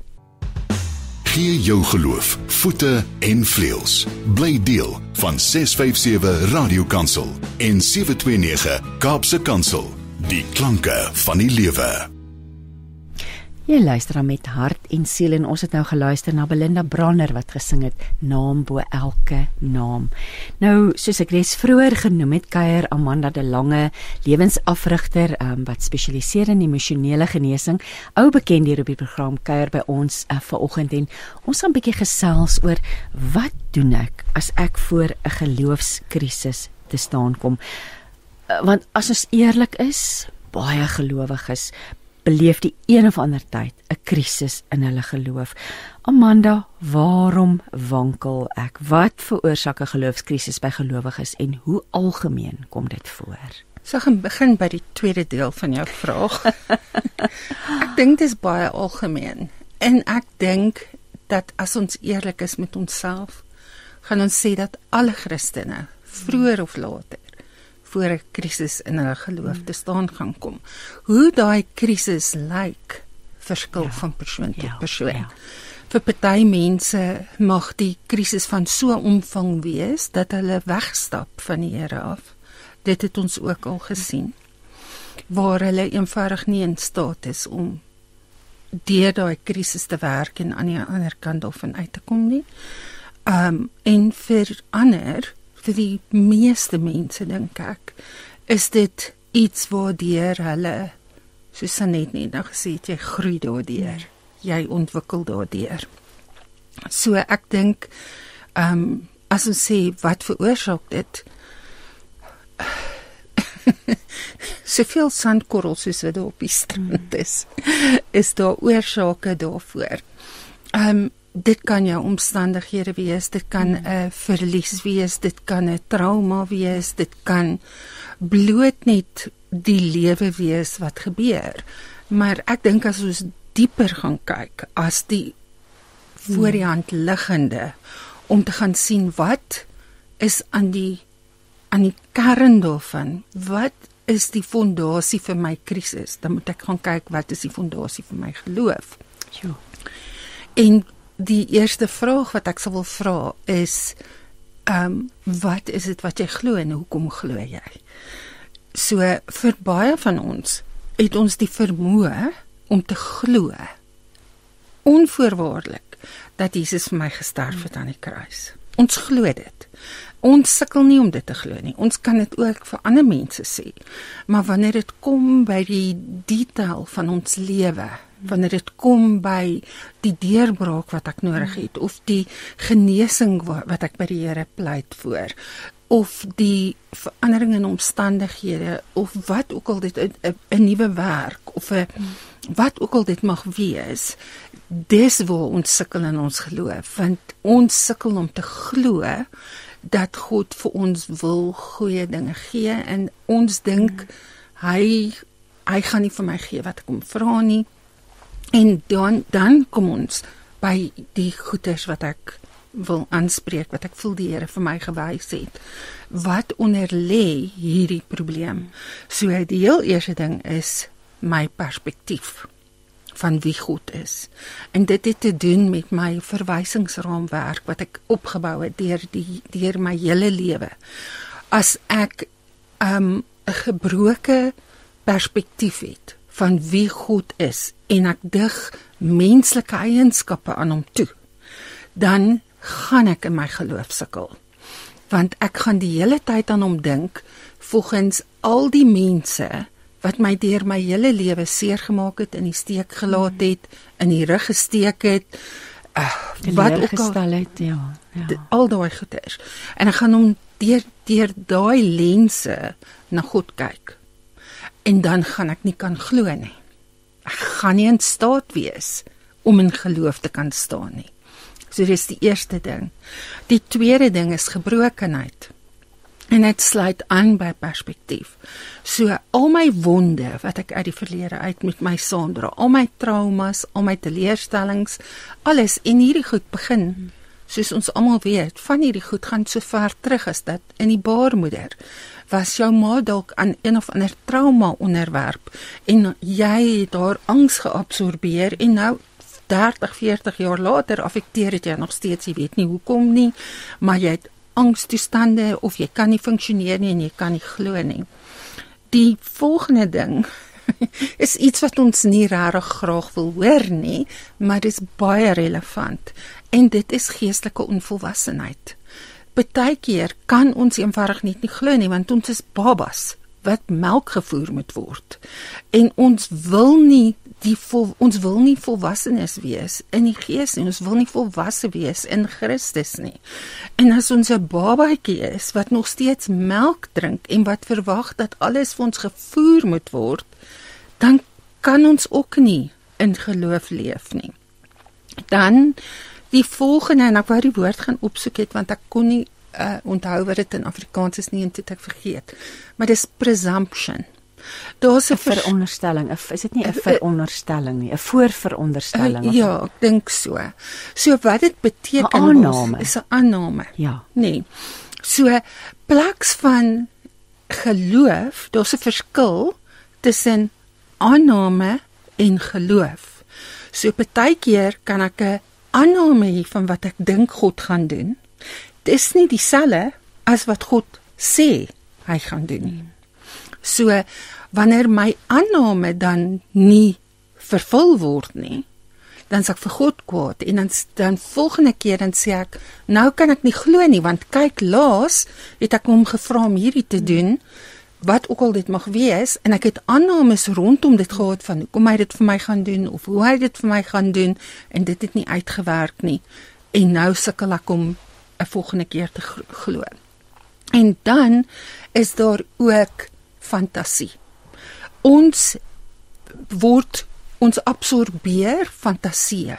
Gee jou geloof voete en vleuels. Bly deel van 657 Radio Kansel en 729 Kaapse Kansel. Die klanke van die lewe. Jy luister dan met hart en siel en ons het nou geluister na Belinda Branner wat gesing het Naam bo elke naam. Nou soos ek reeds vroeër genoem het, kuier Amanda de Lange, lewensafrigter um, wat spesialiseer in emosionele genesing, ou bekend hier op die program kuier by ons uh, vanoggend en ons gaan 'n bietjie gesels oor wat doen ek as ek voor 'n geloofskrisis te staan kom. Uh, want as ons eerlik is, baie gelowiges beleef die een of ander tyd 'n krisis in hulle geloof. Amanda, waarom wankel ek? Wat veroorsaak 'n geloofskrisis by gelowiges en hoe algemeen kom dit voor? So gaan begin by die tweede deel van jou vraag. [LAUGHS] ek dink dit is baie algemeen en ek dink dat as ons eerlik is met onsself, gaan ons sê dat alle Christene vroeër of later voor 'n krisis in hulle geloof te staan gaan kom. Hoe daai krisis lyk, verskil ja, van persoon tot ja, persoon. Ja. Vir party mense mag die krisis van so omvang wees dat hulle wegstap van die Here af. Dit het ons ook al gesien. Waar hulle eenvoudig nie in staat is om deur daai krisis te werk en aan die ander kant of van uit te kom nie. Ehm um, en vir ander vir die meeste mense dink ek is dit iets waardeur hulle soos Sanet net nou gesê het jy groei daardeur jy ontwikkel daardeur. So ek dink ehm um, as ons sê wat veroorsaak dit? [LAUGHS] Soveel sandkorrels soos wat op die strand is is daar oorsake daarvoor. Ehm um, dit kan jou omstandighede wees, dit kan hmm. 'n uh, verlies wees, dit kan 'n trauma wees, dit kan bloot net die lewe wees wat gebeur. Maar ek dink as ons dieper gaan kyk as die voor die hand liggende om te gaan sien wat is aan die aan die kern daarvan, wat is die fondasie vir my krisis? Dan moet ek gaan kyk wat is die fondasie vir my geloof. Ja. En die eerste vraag wat ek sou wil vra is ehm um, wat is dit wat jy glo en hoekom glo jy? So vir baie van ons het ons die vermoë om te glo onvoorwaardelik dat Jesus vir my gesterf het aan die kruis. Ons glo dit. Ons sukkel nie om dit te glo nie. Ons kan dit ook vir ander mense sê. Maar wanneer dit kom by die detail van ons lewe, wanneer dit kom by die deurbraak wat ek nodig het of die genesing wat ek by die Here pleit voor of die verandering in omstandighede of wat ook al dit 'n nuwe werk of 'n wat ook al dit mag wees dis waar ons sukkel in ons geloof. Want ons sukkel om te glo dat God vir ons wil goeie dinge gee en ons dink hy hy gaan nie vir my gee wat ek hom vra nie En dan dan kom ons by die goeders wat ek wil aanspreek wat ek voel die Here vir my gewys het. Wat onder lê hierdie probleem? So die heel eerste ding is my perspektief. van wie God is. En dit het te doen met my verwysingsraamwerk wat ek opgebou het deur die deur my hele lewe. As ek 'n um, gebroke perspektief het van wie God is en ek dig menslike eienskappe aan hom toe, dan gaan ek in my geloof sukkel. Want ek gaan die hele tyd aan hom dink volgens al die mense wat my deur my hele lewe seer gemaak het, in die steek gelaat het, in die rug gesteek het, uh, wat ook al gestel het, ja. Ja. al daai goeders. En ek gaan hom deur deur daai lense na God kyk. En dan gaan ek nie kan glo nie. Ek gaan nie in staat wees om in geloof te kan staan nie. So dis die eerste ding. Die tweede ding is gebrokenheid. En dit sluit aan by perspektief. So al my wonde wat ek uit die verlede uit met my saamdra, al my traumas, al my teleurstellings, alles en hierdie goed begin soos ons almal weet, van hierdie goed gaan so ver terug as dat in die baarmoeder was jou ma dalk aan een of ander trauma onderwerp en jy het haar angs geabsorbeer en nou 30, 40 jaar later affekteer dit jou nog steeds, jy weet nie hoekom nie, maar jy het angstoestande of jy kan nie funksioneer nie en jy kan nie glo nie. Die volgende ding [LAUGHS] is iets wat ons nie regtig graag wil hoor nie, maar dit is baie relevant en dit is geestelike onvolwassenheid. Partykeer kan ons eenvoudig net nie glo nie want ons is babas wat melk gevoer moet word. En ons wil nie die vol, ons wil nie volwassenes wees in die gees nie. Ons wil nie volwasse wees in Christus nie. En as ons 'n babatjie is wat nog steeds melk drink en wat verwag dat alles vir ons gevoer moet word, dan kan ons ook nie in geloof leef nie. Dan die volgende en ek wou die woord gaan opsoek het want ek kon nie uh, onthou wat dit in Afrikaans is nie en dit ek vergeet. Maar dis presumption. Daar's 'n veronderstelling, 'n is dit nie 'n veronderstelling nie, 'n voorveronderstelling Uh, ja, ek dink so. So wat dit beteken aanname. is 'n aanname. Ja. Nee. So plaks van geloof, daar's 'n verskil tussen aanname en geloof. So partykeer kan ek 'n aanname hê van wat ek dink God gaan doen. Dis nie dieselfde as wat God sê hy gaan doen nie. So wanneer my aanname dan nie vervul word nie, dan sê ek vir God kwaad en dan dan volgende keer dan sê ek nou kan ek nie glo nie want kyk laas het ek hom gevra om hierdie te doen wat ook al dit mag wees en ek het aannames rondom dit gehad van hoekom hy dit vir my gaan doen of hoe hy dit vir my gaan doen en dit het nie uitgewerk nie en nou sukkel ek om 'n volgende keer te glo. En dan is daar ook fantasie. Ons word ons absorbeer fantasieë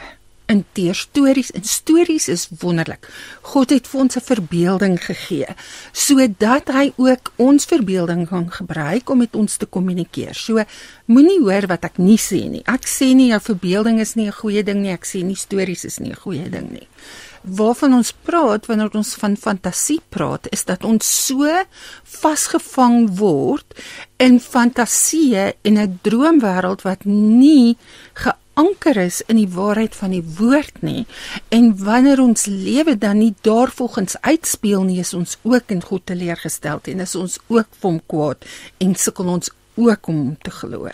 in deur stories en stories is wonderlik. God het vir ons 'n verbeelding gegee sodat hy ook ons verbeelding kan gebruik om met ons te kommunikeer. So moenie hoor wat ek nie sê nie. Ek sê nie jou verbeelding is nie 'n goeie ding nie. Ek sê nie stories is nie 'n goeie ding nie. Waarvan ons praat wanneer ons van fantasie praat, is dat ons so vasgevang word in fantasieë en 'n droomwêreld wat nie geanker is in die waarheid van die woord nie en wanneer ons lewe dan nie daarvolgens uitspeel nie is ons ook in God teleurgestel en is ons ook vir hom kwaad en sukkel ons ook om hom te glo.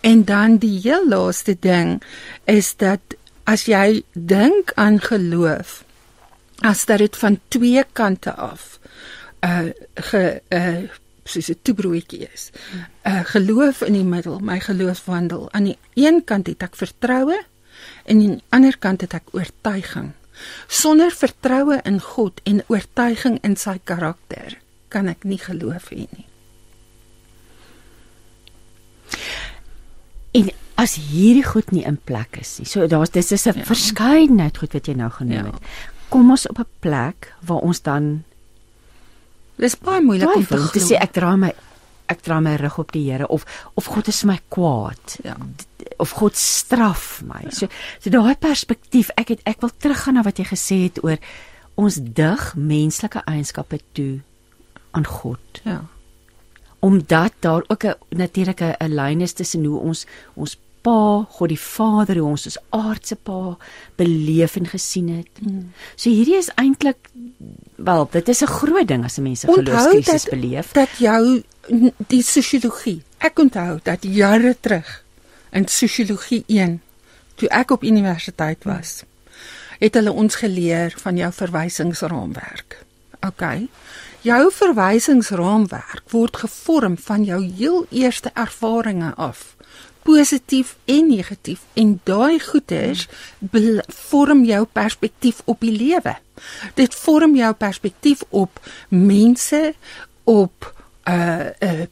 En dan die heel laaste ding is dat as jy dink aan geloof as dat dit van twee kante af uh ge uh soos 'n toebroodjie is. Uh geloof in die middel, my geloofswandel. Aan die een kant het ek vertroue en aan die ander kant het ek oortuiging. Sonder vertroue in God en oortuiging in sy karakter kan ek nie geloof hê nie. En as hierdie goed nie in plek is nie. So daar's dis is 'n ja. verskeidenheid goed wat jy nou genoem Ja. het. Kom ons op 'n plek waar ons dan Dis baie moeilik om te twyfel om te glo. sê ek draai my ek draai my rug op die Here of of God is my kwaad. Ja. Of God straf my. Ja. So so daai perspektief, ek het ek wil teruggaan na wat jy gesê het oor ons dig menslike eienskappe toe aan God Ja. omdat daar ook 'n natuurlike 'n lyn is tussen hoe ons ons Pa, God die Vader, hoe ons ons aardse Pa beleef en gesien het. Mm. So hierdie is eintlik wel, dit is 'n groot ding as mense geloofskrisis beleef. Dat jou die sosiologie. Ek onthou dat jare terug in sosiologie 1 toe ek op universiteit was, het hulle ons geleer van jou verwysingsraamwerk. OK. Jou verwysingsraamwerk word gevorm van jou heel eerste ervarings af positief en negatief en daai goeders vorm jou perspektief op die lewe. Dit vorm jou perspektief op mense, op uh uh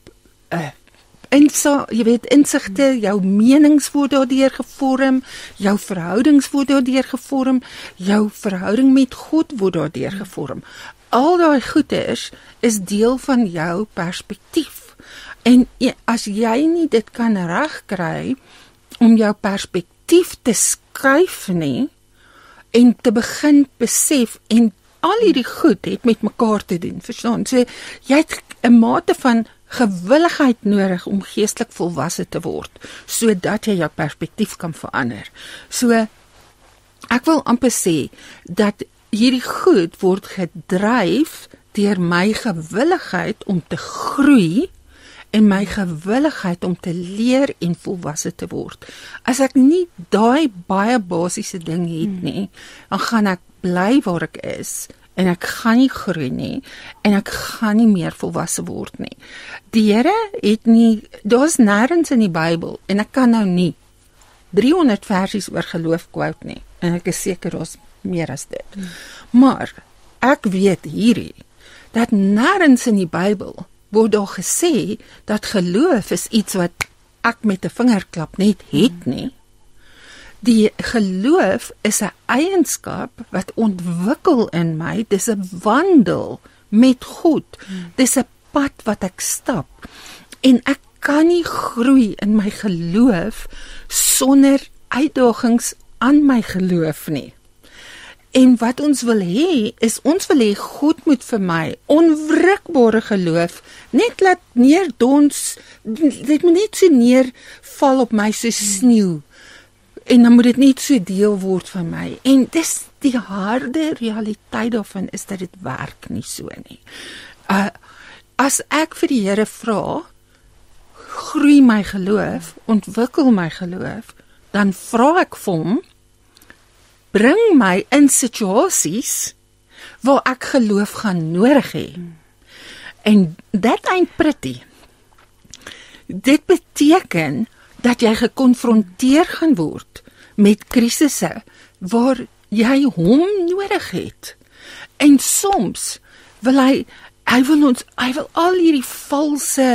uh en so jy weet insigte, jou menings word daardeur gevorm, jou verhoudings word daardeur gevorm, jou verhouding met God word daardeur gevorm. Al daai goeders is deel van jou perspektief. En as jy nie dit kan regkry om jou perspektief te skuif nie en te begin besef en al hierdie goed het met mekaar te doen, verstaan? So jy het 'n mate van gewilligheid nodig om geestelik volwasse te word sodat jy jou perspektief kan verander. So ek wil amper sê dat hierdie goed word gedryf deur my gewilligheid om te groei en my gewilligheid om te leer en volwasse te word. As ek nie daai baie basiese ding het hmm. nie, dan gaan ek bly waar ek is en ek gaan nie groei nie en ek gaan nie meer volwasse word nie. Die Here het nie daar's nêrens in die Bybel en ek kan nou nie 300 versies oor geloof quote nie en ek is seker daar's meer as dit. Hmm. Maar ek weet hierdie dat nêrens in die Bybel word daar gesê dat geloof is iets wat ek met 'n vingerklap net het nie. Die geloof is 'n eienskap wat ontwikkel in my. Dis 'n wandel met God. Dis 'n pad wat ek stap. En ek kan nie groei in my geloof sonder uitdagings aan my geloof nie. En wat ons wil hê is ons wil hê God moet vir my onwrikbare geloof net laat neerdons dit moet net so neer val op my so sneeu en dan moet dit net so deel word van my. En dis die harde realiteit daarvan is dat dit werk nie so nie. Uh as ek vir die Here vra groei my geloof, ontwikkel my geloof, dan vra ek vir hom bring my in situasies waar ek geloof gaan nodig hê. En that ain't pretty. Dit beteken dat jy gekonfronteer gaan word met krisisse waar jy hom nodig het. En soms wil hy hy wil ons hy wil al hierdie valse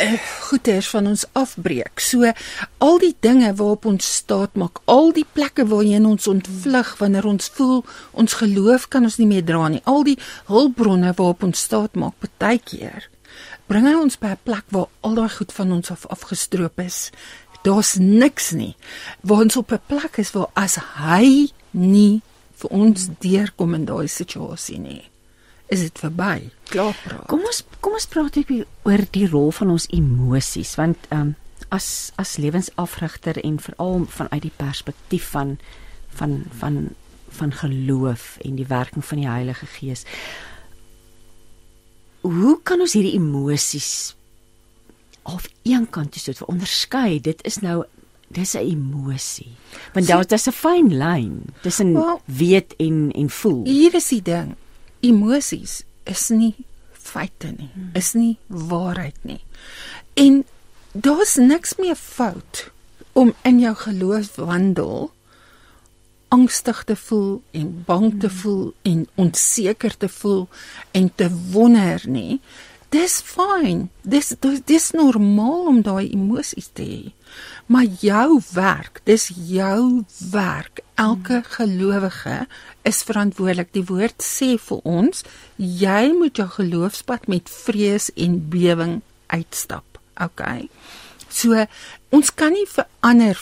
uh, goeders van ons afbreek. So al die dinge waarop ons staat maak, al die plekke waarheen ons ontvlug wanneer ons voel ons geloof kan ons nie meer dra nie. Al die hulpbronne waarop ons staat maak, baie keer bring hy ons by 'n plek waar al daai goed van ons af afgestroop is. Daar's niks nie. Waar ons op 'n plek is waar as hy nie vir ons deurkom in daai situasie nie is dit verby. Klaar praat. Kom ons kom ons praat ek oor die rol van ons emosies want ehm um, as as lewensafrigter en veral vanuit die perspektief van van van van geloof en die werking van die Heilige Gees. Hoe kan ons hierdie emosies of een kant toe so onderskei? Dit is nou dis 'n emosie. Want daar is 'n fyn lyn tussen well, weet en en voel. Hier is die ding emosies is nie feite nie, is nie waarheid nie. En daar's niks meer fout om in jou geloof wandel angstig te voel en bang te hmm. voel en onseker te voel en te wonder nie. Dis fyn. Dis dis normaal om daai emosies te hê. Maar jou werk, dis jou werk. Elke gelowige is verantwoordelik. Die woord sê vir ons, jy moet jou geloofspad met vrees en bewing uitstap. OK. So ons kan nie vir ander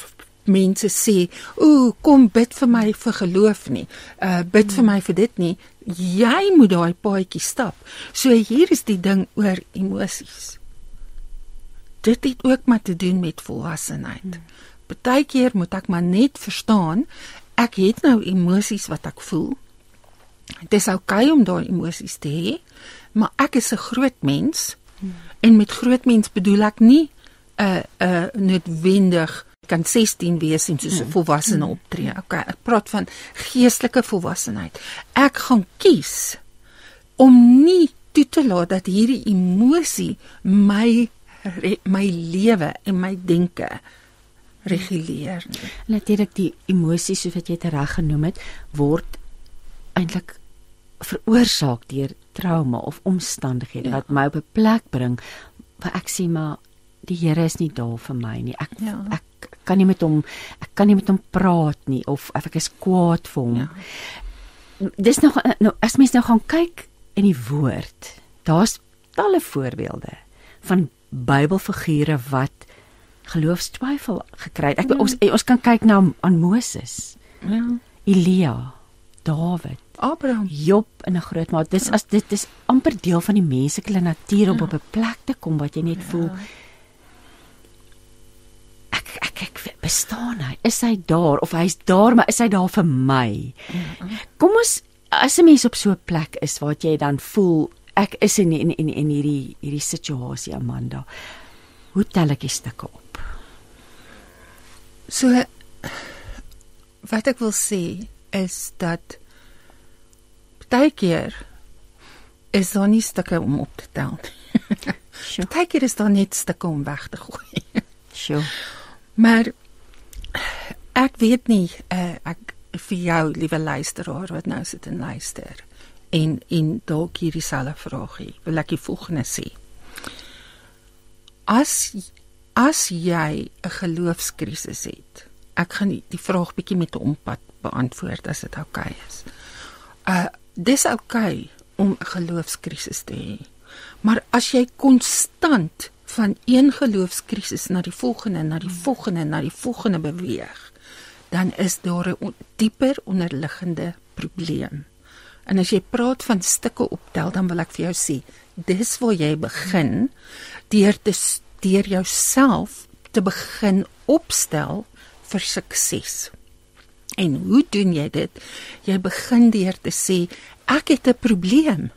mense sê, "O, kom bid vir my vir geloof nie. Uh bid vir my vir dit nie." Jy moet daai paadjie stap. So hier is die ding oor emosies. Dit het ook maar te doen met volwassenheid. Partykeer moet ek maar net verstaan ek het nou emosies wat ek voel. Dit is oukei okay om daai emosies te hê, maar ek is 'n groot mens hmm. en met groot mens bedoel ek nie 'n uh, 'n uh, noodwendig kan 16 wees en soos 'n hmm. volwassene hmm. optree. Okay, ek praat van geestelike volwassenheid. Ek gaan kies om nie toe te laat dat hierdie emosie my my lewe en my denke reguleer nie. Natuurlik die emosies soos wat jy dit reg genoem het, word eintlik veroorsaak deur trauma of omstandighede ja. wat my op 'n plek bring waar ek sê maar die Here is nie daar vir my nie. Ek ja. ek kan nie met hom ek kan nie met hom praat nie of ek is kwaad vir hom. Ja. Dis nog nou as mens nou gaan kyk in die woord, daar's talle voorbeelde van Bybelfigure wat geloofstwyfel gekry het. Ek ja. ons ons kan kyk na aan Moses. Ja. Elia, Dawid, Abraham, Job in 'n groot mate. Dis ja. as dit is amper deel van die menslike natuur om ja. op 'n plek te kom wat jy net ja. voel ek ek ek bestaan hy. Is hy daar of hy's daar, maar is hy daar vir my? Ja. Kom ons as 'n mens op so 'n plek is waar jy dan voel ek is in in in, in hierdie hierdie situasie Amanda. Hoe tel ek die stukke op? So wat ek wil sê is dat baie keer is daar nie stukke om op te tel. Sure. Baie keer is daar net stukke om weg te gooi. Sure. Maar ek weet nie uh, ek vir jou liewe luisteraar wat nou sit en luister en en dalk hierdie selfe vraagie wil ek die volgende sê. As as jy 'n geloofskrisis het. Ek gaan die, die vraag bietjie met 'n ompad beantwoord as dit oukei okay is. Uh dis oukei okay om 'n geloofskrisis te hê. Maar as jy konstant van een geloofskrisis na die volgende na die volgende na die volgende beweeg, dan is daar 'n on, dieper onderliggende probleem. En as jy praat van stukke optel, dan wil ek vir jou sê, dis waar jy begin deur te deur jouself te begin opstel vir sukses. En hoe doen jy dit? Jy begin deur te sê ek het 'n probleem.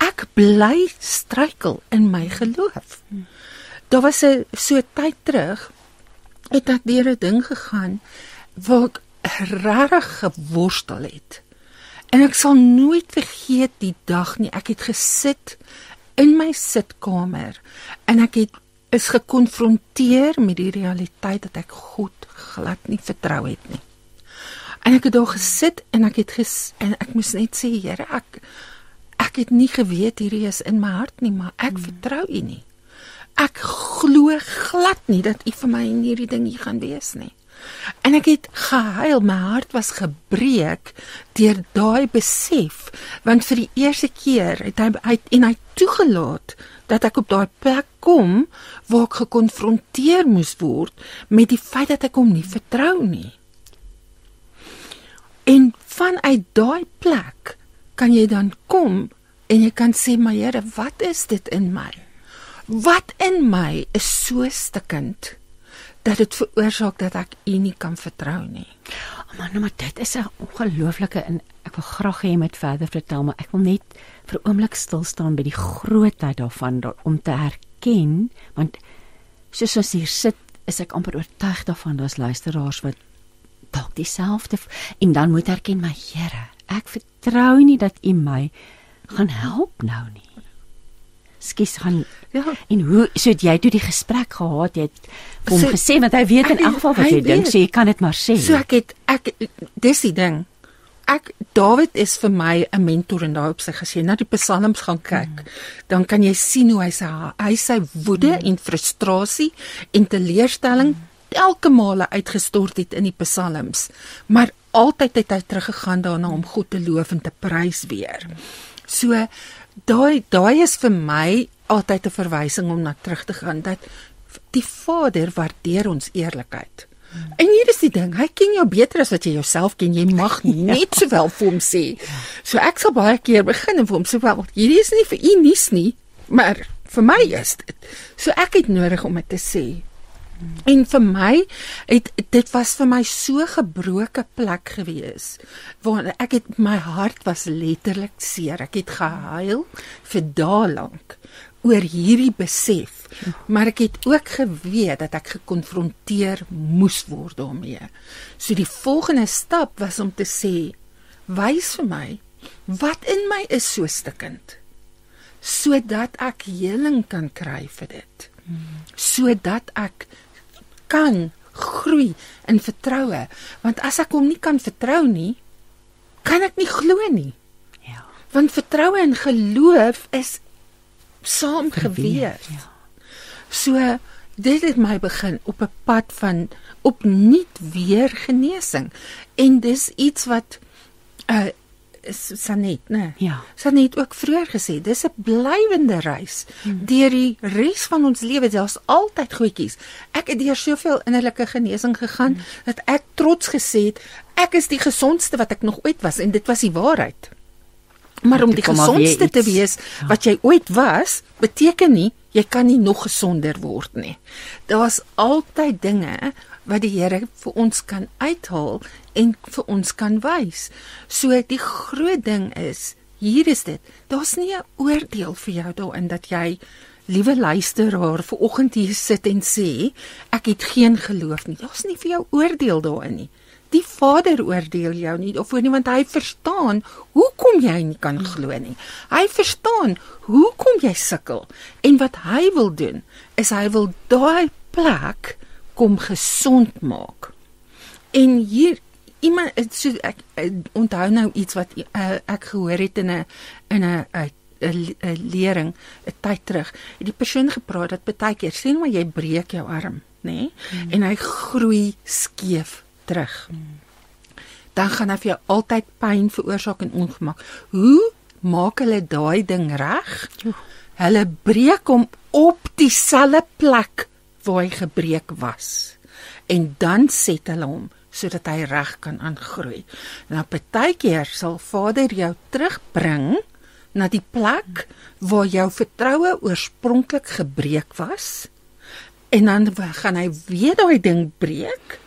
Ek bly struikel in my geloof. Daar was 'n so tyd terug het ek deur 'n ding gegaan waar ek regtig geworstel het. En ek sal nooit vergeet die dag nie. Ek het gesit in my sitkamer en ek het is gekonfronteer met die realiteit dat ek God glad nie vertrou het nie. En ek het daar gesit en ek het ges, en ek moes net sê Here, ek ek het nie geweet hierdie is in my hart nie, maar ek hmm. vertrou U nie. Ek glo glad nie dat U vir my in hierdie ding hier gaan wees nie. En ek het gehuil, my hart was gebreek deur daai besef, want vir die eerste keer het hy uit en hy toegelaat dat ek op daai plek kom waar ek gekonfronteer moes word met die feit dat ek hom nie vertrou nie. En vanuit daai plek kan jy dan kom en jy kan sê maar Here, wat is dit in my? Wat in my is so stikkend dat dit veroorsaak dat ek U nie kan vertrou nie. Oh man, maar dit is 'n ongelooflike en ek wil graag hê jy moet verder vertel, maar ek wil net vir 'n oomblik stil staan by die grootheid daarvan om te herken, want soos ons hier sit, is ek amper oortuig daarvan daar's luisteraars wat dalk dieselfde en dan moet erken my Here, ek vertrou nie dat U my gaan help nou nie skus gaan ja. En hoe so het jy toe die gesprek gehad? Jy het hom so, gesê want hy weet in elk geval wat jy dink so jy kan dit maar sê. So ek het ek dis die ding. Ek David is vir my 'n mentor en daai op sy gesê na die psalms gaan kyk mm. dan kan jy sien hoe hy sy hy sy woede mm. en frustrasie en teleurstelling mm. elke male uitgestort het in die psalms. Maar altyd het hy teruggegaan daarna om God te loof en te prys weer. So daai daai is vir my altyd 'n verwysing om na terug te gaan dat die Vader waardeer ons eerlikheid. Hmm. En hier is die ding, hy ken jou beter as wat jy jouself ken. Jy mag [LAUGHS] ja. net sowel vir hom sê. So ek sal baie keer begin en vir hom sê, "Wel, hierdie is nie vir u nuus nie, maar vir my is dit." So ek het nodig om dit te sê. En vir my het dit was vir my so gebroke plek gewees waar ek het my hart was letterlik seer. Ek het gehuil vir dae lank oor hierdie besef. Maar ek het ook geweet dat ek gekonfronteer moes word daarmee. So die volgende stap was om te sê: "Wys vir my wat in my is so stikkend." sodat ek heling kan kry vir dit. Sodat ek kan groei in vertroue, want as ek hom nie kan vertrou nie, kan ek nie glo nie. Ja. Want vertroue en geloof is saamgeweef. Ja. So dit het my begin op 'n pad van opnuut weer genesing en dis iets wat uh Sanet, né? Ja. Sanet ook vroeër gesê, dis 'n blywende reis hmm. deur die res van ons lewe. Daar's altyd goedjies. Ek het deur soveel innerlike genesing gegaan hmm. dat ek trots gesê het ek is die gesondste wat ek nog ooit was en dit was die waarheid. Maar om die gesondste te wees ja. wat jy ooit was, beteken nie jy kan nie nog gesonder word nie. Daar's altyd dinge wat die Here vir ons kan uithaal en vir ons kan wys. So die groot ding is, hier is dit. Daar's nie 'n oordeel vir jou daarin dat jy liewe luisteraar ver oggend hier sit en sê ek het geen geloof nie. Daar's nie vir jou oordeel daarin nie. Die Vader oordeel jou nie of nie want hy verstaan hoekom jy nie kan glo nie. Hy verstaan hoekom jy sukkel en wat hy wil doen is hy wil daai plek kom gesond maak. En hier iemand so ek, ek onthou nou iets wat uh, ek gehoor het in 'n in 'n 'n lering 'n tyd terug. Het die persoon gepraat dat baie keer sien maar jy breek jou arm, nê? Nee? Hmm. En hy groei skeef terug. Hmm. Dan gaan hy vir jou altyd pyn veroorsaak en ongemak. Hoe maak hulle daai ding reg? Hulle breek hom op dieselfde plek waar hy gebreek was. En dan set hulle hom sodat hy reg kan aangroei. Nou partykeer sal Vader jou terugbring na die plek waar jou vertroue oorspronklik gebreek was. En dan gaan hy weer daai ding breek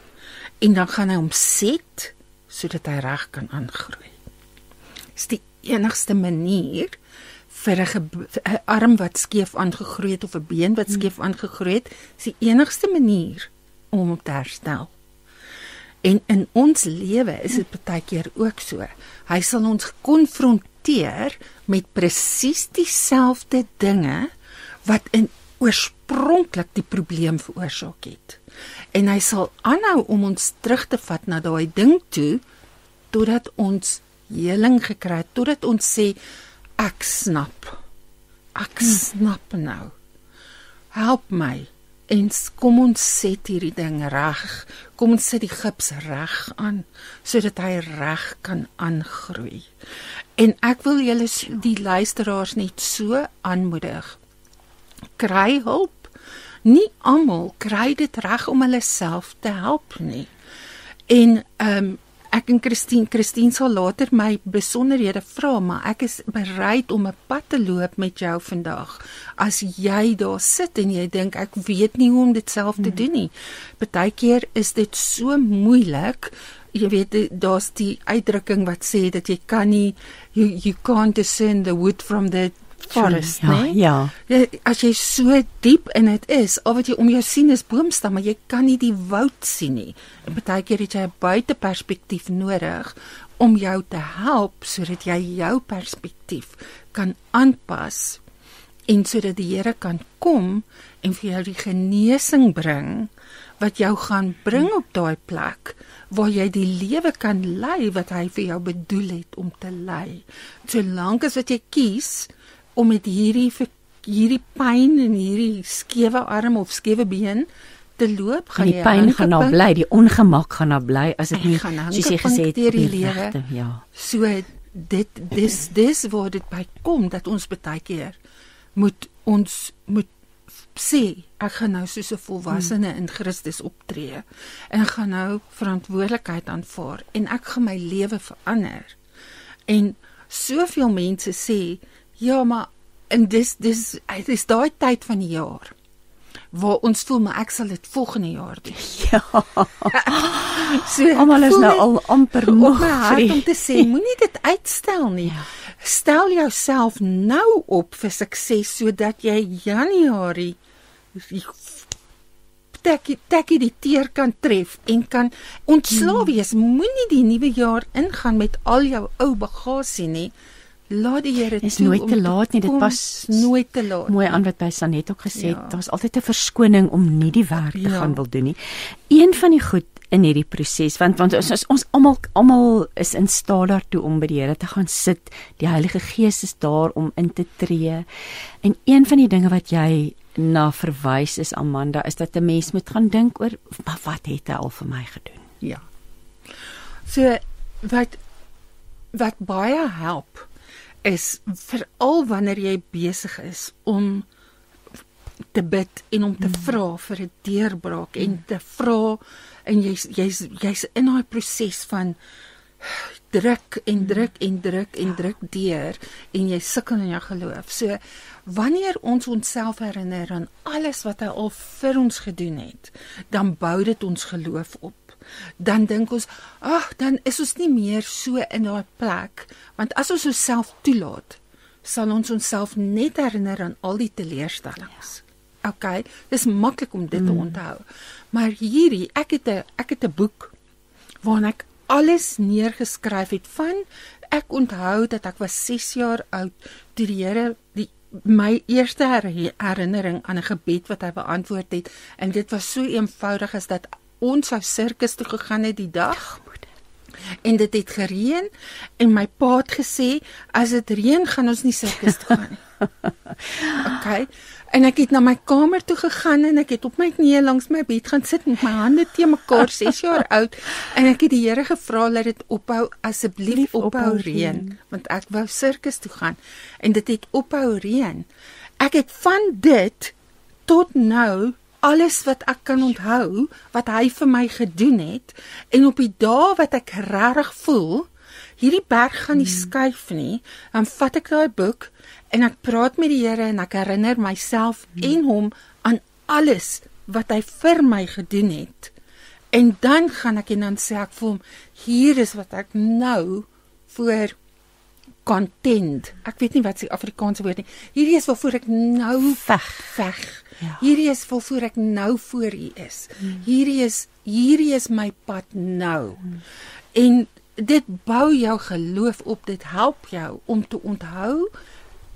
en dan gaan hy hom set sodat hy reg kan aangroei. Dis die enigste manier vir 'n arm wat skeef aangegroei het of 'n been wat skeef aangegroei het, is die enigste manier om hom te herstel. En in ons lewe is dit baie keer ook so. Hy sal ons konfronteer met presies dieselfde dinge wat in oorspronklik die probleem veroorsaak het. En hy sal aanhou om ons terug te vat na daai ding toe totdat ons heling gekry het, totdat ons sê Ek snap. Ek hmm. snap nou. Help my. En kom ons set hierdie ding reg. Kom ons sit die gips reg aan sodat hy reg kan aangroei. En ek wil julle die luisteraars net so aanmoedig. Kry hulp. Nie almal kry dit reg om hulle self te help nie. En ehm um, ek en Christine, Christine sal later my besonderhede vra, maar ek is bereid om 'n pad te loop met jou vandag. As jy daar sit en jy dink ek weet nie hoe om dit self te hmm. doen nie. Partykeer is dit so moeilik. Jy weet daar's die uitdrukking wat sê dat jy kan nie you, you can't discern the wood from the forest, ja, nee? Ja. As jy so diep in dit is, al wat jy om jou sien is boomstamme, jy kan nie die woud sien nie. En baie keer het jy 'n buiteperspektief nodig om jou te help sodat jy jou perspektief kan aanpas en sodat die Here kan kom en vir jou die genesing bring wat jou gaan bring op daai plek waar jy die lewe kan lei wat hy vir jou bedoel het om te lei. Solank as wat jy kies om met hierdie hierdie pyn en hierdie skewe arm of skewe been te loop gaan die pyn gaan nou bly die ongemak gaan nou bly as dit nie soos jy gesê het die lewe. ja. So dit dis dis word dit by kom dat ons baie keer moet ons moet sê ek gaan nou soos 'n volwassene in Christus optree en gaan nou verantwoordelikheid aanvaar en ek gaan my lewe verander. En soveel mense sê Ja, maar en dis dis dis daai tyd van die jaar waar ons voel maar ek sal dit volgende jaar doen. [LAUGHS] Ja. [LAUGHS] So Almal is nou al amper moeg vir om te sê [LAUGHS] moenie dit uitstel nie. Ja. Stel jouself nou op vir sukses sodat jy Januarie tekkie tekkie die teer kan tref en kan ontslae Hmm. wees. Moenie die nuwe jaar ingaan met al jou ou bagasie nie. Laat die Here toe nooit om te laat nie, dit pas nooit te laat. mooi aan wat by Sanet ook gesê het. Ja. Daar's altyd 'n verskoning om nie die werk te Ja. gaan wil doen nie. Een van die goed in hierdie proses want want ons ons, ons almal almal is in staat daartoe om by die Here te gaan sit. Die Heilige Gees is daar om in te tree. En een van die dinge wat jy na verwys is Amanda is dat 'n mens moet gaan dink oor wat het hy al vir my gedoen? Ja. So wat wat baie help is veral wanneer jy besig is om te bid en om te vra vir 'n deurbraak en te vra en jy's jy's jy's in daai proses van druk en druk en druk en druk deur en jy sukkel in jou geloof. So wanneer ons onsself herinner aan alles wat hy al vir ons gedoen het, dan bou dit ons geloof op. Dan dink ons, ag, dan is ons nie meer so in daai plek, want as ons onsself toelaat, sal ons onsself net herinner aan al die teleurstellings. Ja. OK, dis maklik om dit mm. te onthou. Maar hierdie, ek het 'n ek het 'n boek waarin ek alles neergeskryf het van ek onthou dat ek was 6 jaar oud toe die Here die my eerste her- herinnering aan 'n gebed wat hy beantwoord het en dit was so eenvoudig as dat ons sou sirkus toe gegaan het die dag en dit het gereën en my pa het gesê as dit reën gaan ons nie sirkus toe gaan nie. [LAUGHS] OK. En ek het na my kamer toe gegaan en ek het op my knieë langs my bed gaan sit met my hande te mekaar [LAUGHS] 6 jaar oud en ek het die Here gevra dat dit ophou asseblief Lief ophou ophou reën reën. want ek wou sirkus toe gaan en dit het ophou reën. Ek het van dit tot nou alles wat ek kan onthou wat hy vir my gedoen het en op die dae wat ek regtig voel hierdie berg gaan nie skuif nie, dan vat ek daai boek en ek praat met die Here en ek herinner myself en hom aan alles wat hy vir my gedoen het. En dan gaan ek en dan sê ek vir hom, hier is wat ek nou voor content. Ek weet nie wat se Afrikaanse woord nie. Hierdie is waarvoor ek nou Veg. veg. Ja. Hierdie is waarvoor ek nou voor U is. Hierdie is hierdie is my pad nou. En dit bou jou geloof op. Dit help jou om te onthou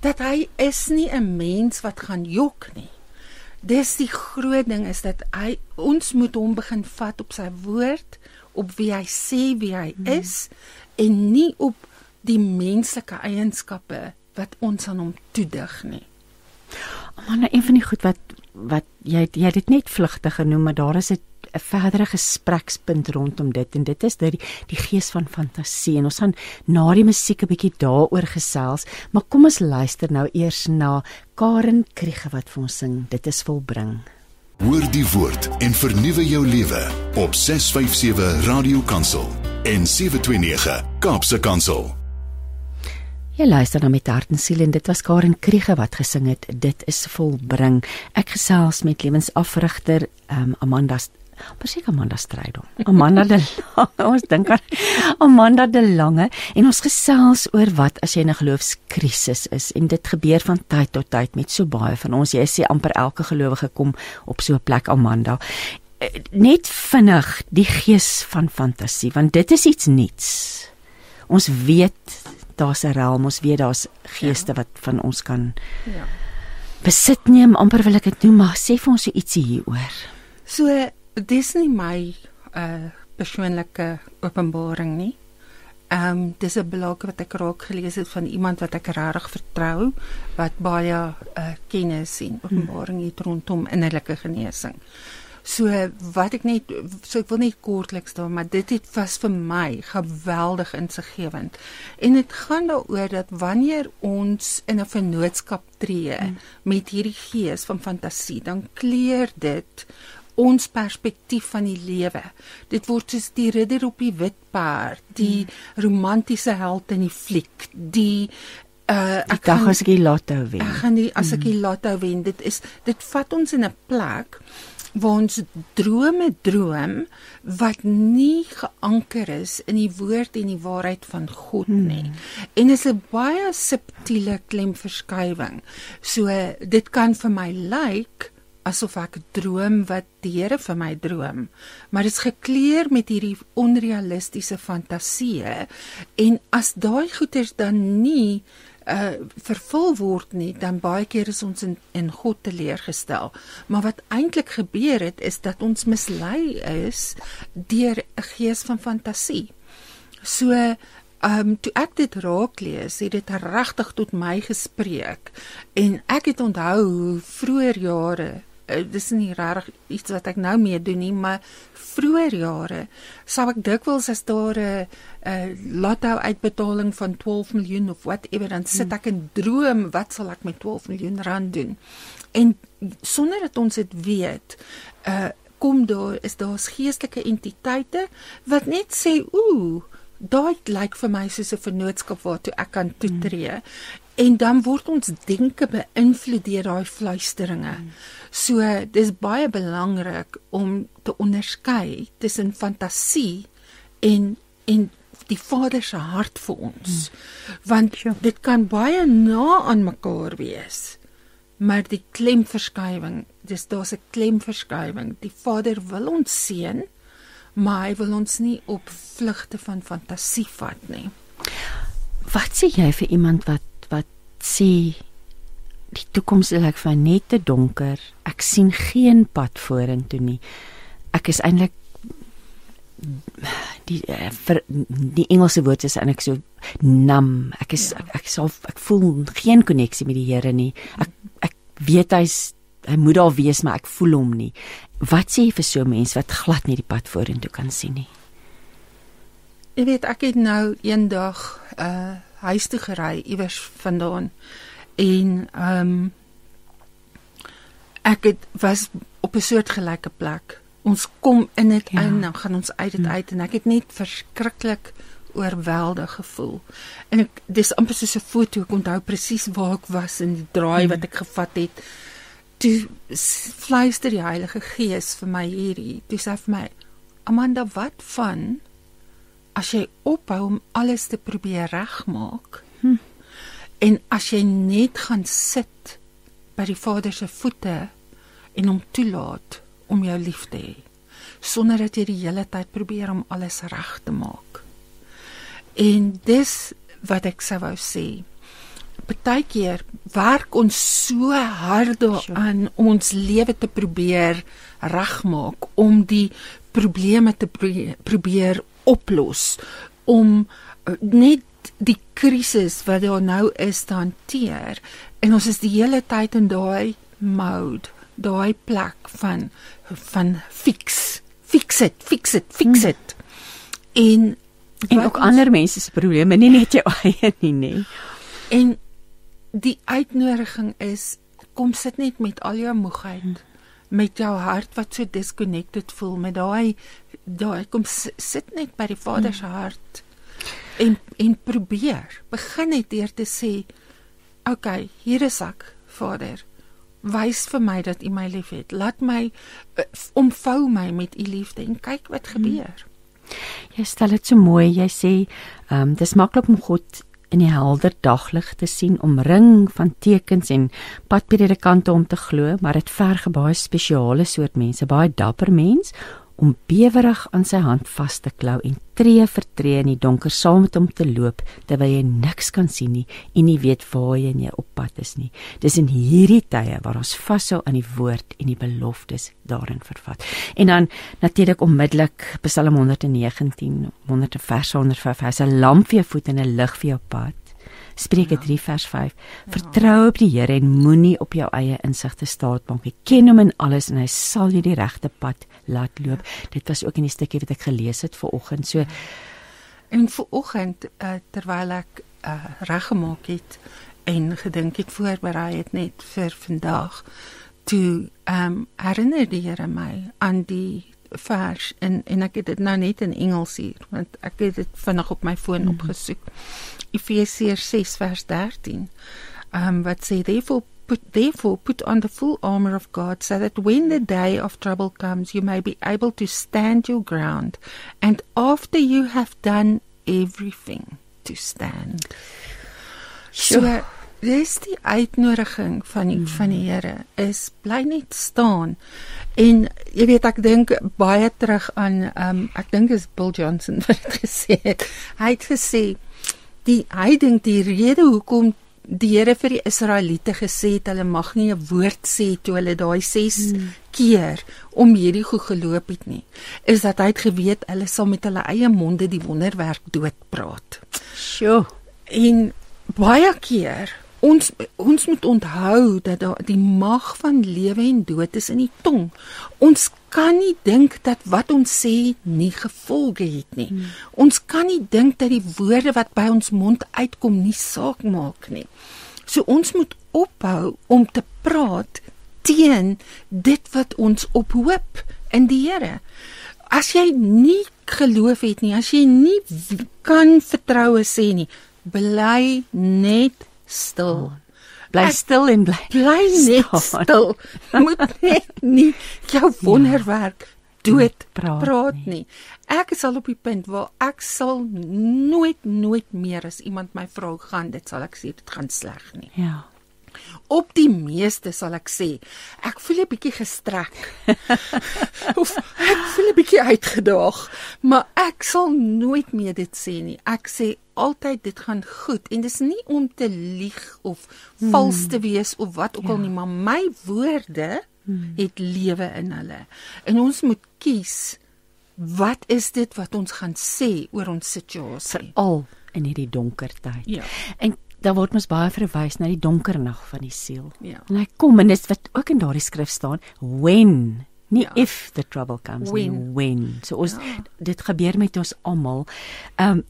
dat hy is nie 'n mens wat gaan jok nie. Dis die groot ding is dat hy ons moet hom begin vat op sy woord, op wie hy sê wie hy is en nie op die menslike eienskappe wat ons aan hom toedig nie. Maar nou een van die goed wat wat jy jy het dit net vlugtig genoem, maar daar is 'n 'n verdere gesprekspunt rondom dit en dit is dit die, die gees van fantasie en ons gaan na die musiek 'n bietjie daaroor gesels, maar kom ons luister nou eers na Karen Kriege wat vir ons sing Dit is volbring. Hoor die woord en vernuwe jou lewe op 657 Radio Kansel en 729 Kaapse Kansel. Jy luister na met hart en siel en dit was Karen Kriege wat gesing het Dit is volbring. Ek gesels met lewensafrigter um, Amanda Presies Amanda Strydom. Amanda de Lange. [LAUGHS] Ons dink aan Amanda de Lange en ons gesels oor wat as jy in 'n geloofskrisis is en dit gebeur van tyd tot tyd met so baie van ons. Jy sê amper elke gelowige kom op so 'n plek Amanda. Eh, Net vinnig die gees van fantasie want dit is iets nuuts. Ons weet daar's 'n realm, ons weet daar's geeste wat van ons kan Ja. besit neem, amper wil ek dit noem, maar sê vir ons so ietsie hieroor. So dis nie my uh persoonlike openbaring nie. Ehm um, dis 'n blog wat ek raak gelees het van iemand wat ek regtig vertrou wat baie uh kennis en openbaring het rondom innerlike genesing. So wat ek net so ek wil net kortliks daar maar dit het was vir my geweldig insiggewend. En dit gaan daaroor dat wanneer ons in 'n vennootskap tree mm. met hierdie gees van fantasie, dan kleur dit ons perspektief van die lewe. Dit word soos die ridder op die wit perd, die mm. romantiese held in die fliek, die Uh Die dag as ek die lotto wen. Ek gaan die as ek die lotto wen, dit is dit vat ons in 'n plek waar ons drome droom wat nie geanker is in die woord en die waarheid van God nie. Hmm. En is 'n baie subtiele klemverskywing. So dit kan vir my lyk like, asof ek droom wat die Here vir my droom, maar dit is gekleur met hierdie onrealistiese fantasieë en as daai goeters dan nie uh vervul word nie dan baie keer is ons in in God teleurgestel. Maar wat eintlik gebeur het is dat ons mislei is deur 'n gees van fantasie. So um toe ek dit raak lees het dit regtig tot my gespreek. En ek het onthou vroeër jare uh, dis nie regtig iets wat ek nou mee doen nie maar vroeër jare sou ek dikwels as daar 'n 'n lotto uitbetaling van 12 miljoen of whatever dan sit hmm. ek en droom wat sal ek met 12 miljoen rand doen. En sonder dat ons dit weet, uh kom daar is daar geestelike entiteite wat net sê ooh daai lyk vir my soos 'n vennootskap waartoe ek kan toetree. Hmm. En dan word ons denke beïnvloed deur daai fluisteringe. Hmm. So dis baie belangrik om te onderskei tussen fantasie en en die Vader se hart vir ons. Hmm. Want dit kan baie na aan mekaar wees. Maar die klemverskywing, dis daar's 'n klemverskywing. Die Vader wil ons seën, maar hy wil ons nie op vlugte van fantasie vat nie. Wat sê jy vir iemand wat sê die toekoms lyk vir net te donker. Ek sien geen pad vorentoe nie. Ek is eintlik die uh, vir die Engelse woord is eintlik so nam. Ek is ja. ek, ek sal ek voel geen koneksie met die Here nie. Ek ek weet hy's hy moet daar wees maar ek voel hom nie. Wat sê jy vir so 'n mens wat glad nie die pad vorentoe kan sien nie? Ek weet ek het nou eendag uh huis toe gery iewers vandaan en ehm um, ek het was op 'n soort gelyke plek. Ons kom in dit ja. in, dan gaan ons uit dit hm. uit en ek het net verskriklik oorweldig gevoel. En ek dis amper soos 'n foto, ek onthou presies waar ek was en die draai wat hm. ek gevat het. Toe fluister die Heilige Gees vir my hierdie. Toe sê vir my: "Amanda, wat van as jy ophou om alles te probeer regmaak?" Hm. En as jy net gaan sit by die Vader se voete en hom toelaat om jou lief te hê sonder dat jy die hele tyd probeer om alles reg te maak. En dis wat ek sou wou sê. Partykeer werk ons so hard daaraan om ons lewe te probeer regmaak, om die probleme te probeer oplos, om eh, net die krisis wat daar nou is te hanteer en ons is die hele tyd in daai mode, daai plek van van fix, fix it, fix it, fix hmm. it. En en ook ons, ander mense se probleme, nie net jou [LAUGHS] eie nie, nê. En die uitnodiging is kom sit net met al jou moegheid hmm. met jou hart wat so disconnected voel met daai daai kom sit net by die Vader se hmm. hart en en probeer. Begin net deur te sê, "Oké, okay, hier is ek, Vader. Wys vir my dat U my liefhet. Laat my uh, omvou my met U liefde en kyk wat hmm. gebeur." Jy stel dit so mooi. Jy sê, "Ehm, um, dis maklik om God in die helder daglig te sien, omring van tekens en padpredikante om te glo, maar dit verg baie spesiale soort mense, baie dapper mens om bewerig aan sy hand vas te klou en tree vir tree in die donker saam met hom te loop terwyl jy niks kan sien nie en nie weet waar jy jy op pad is nie. Dis in hierdie tye waar ons vashou aan die woord en die beloftes daarin vervat. En dan natuurlik onmiddellik Psalm 119, 100 vers 105, hy's 'n lamp vir jou voet en 'n lig vir jou pad. Spreuke ja. 3 vers 5. Ja. Vertrou op die Here en moenie op jou eie insig te staat maak nie. Ken hom in alles en hy sal jou die regte pad laat loop. Ja. Dit was ook in die stukkie wat ek gelees het vir oggend. So en vir oggend uh, terwyl ek uh, reggemaak het en gedink het voorberei het net vir vandag toe ehm um, herinner die Here my aan die vers en en ek het dit nou net in Engels hier want ek het dit vinnig op my foon mm. opgesoek. Efesiërs 6 vers 13. Um wat sê therefore put therefore put on the full armor of God so that when the day of trouble comes you may be able to stand your ground and after you have done everything to stand. Sure. So dis die uitnodiging van die, van die Here is bly net staan. En jy weet ek dink baie terug aan um ek dink is Bill Johnson [LAUGHS] wat dit gesê het. Hy het gesê die hy dink die rede hoekom die Here vir die Israeliete gesê het hulle mag nie 'n woord sê toe hulle daai 6 hmm. keer om hierdie goed geloop het nie is dat hy het geweet hulle sal met hulle eie monde die wonderwerk doodpraat. Sjoe. En baie keer ons ons moet onthou dat daar die mag van lewe en dood is in die tong. Ons kan nie dink dat wat ons sê nie gevolge het nie. Hmm. Ons kan nie dink dat die woorde wat by ons mond uitkom nie saak maak nie. So ons moet ophou om te praat teen dit wat ons ophoop in die Here. As jy nie geloof het nie, as jy nie kan vertroue sê nie, bly net stil. Bly stil en bly bly net stil. [LAUGHS] Moet net nie jou ja. wonderwerk dood praat, praat nie. Ek is al op die punt waar ek sal nooit nooit meer as iemand my vra gaan dit sal ek sê dit gaan sleg nie. Ja. Op die meeste sal ek sê, ek voel 'n bietjie gestrek. [LAUGHS] of ek voel 'n bietjie uitgedaag, maar ek sal nooit meer dit sê nie. Ek sê altyd dit gaan goed en dis nie om te lieg of hmm. vals te wees of wat ook ja. al nie, maar my woorde hmm. het lewe in hulle. En ons moet kies wat is dit wat ons gaan sê oor ons situasie? Veral in hierdie donker tyd. Ja. En daar word mens baie verwys na die donker nag van die siel. Ja. En hy kom en dit wat ook in daardie skrif staan, when, nie ja. if the trouble comes, when. nie when. So ons ja. dit gebeur met ons almal. Ehm um,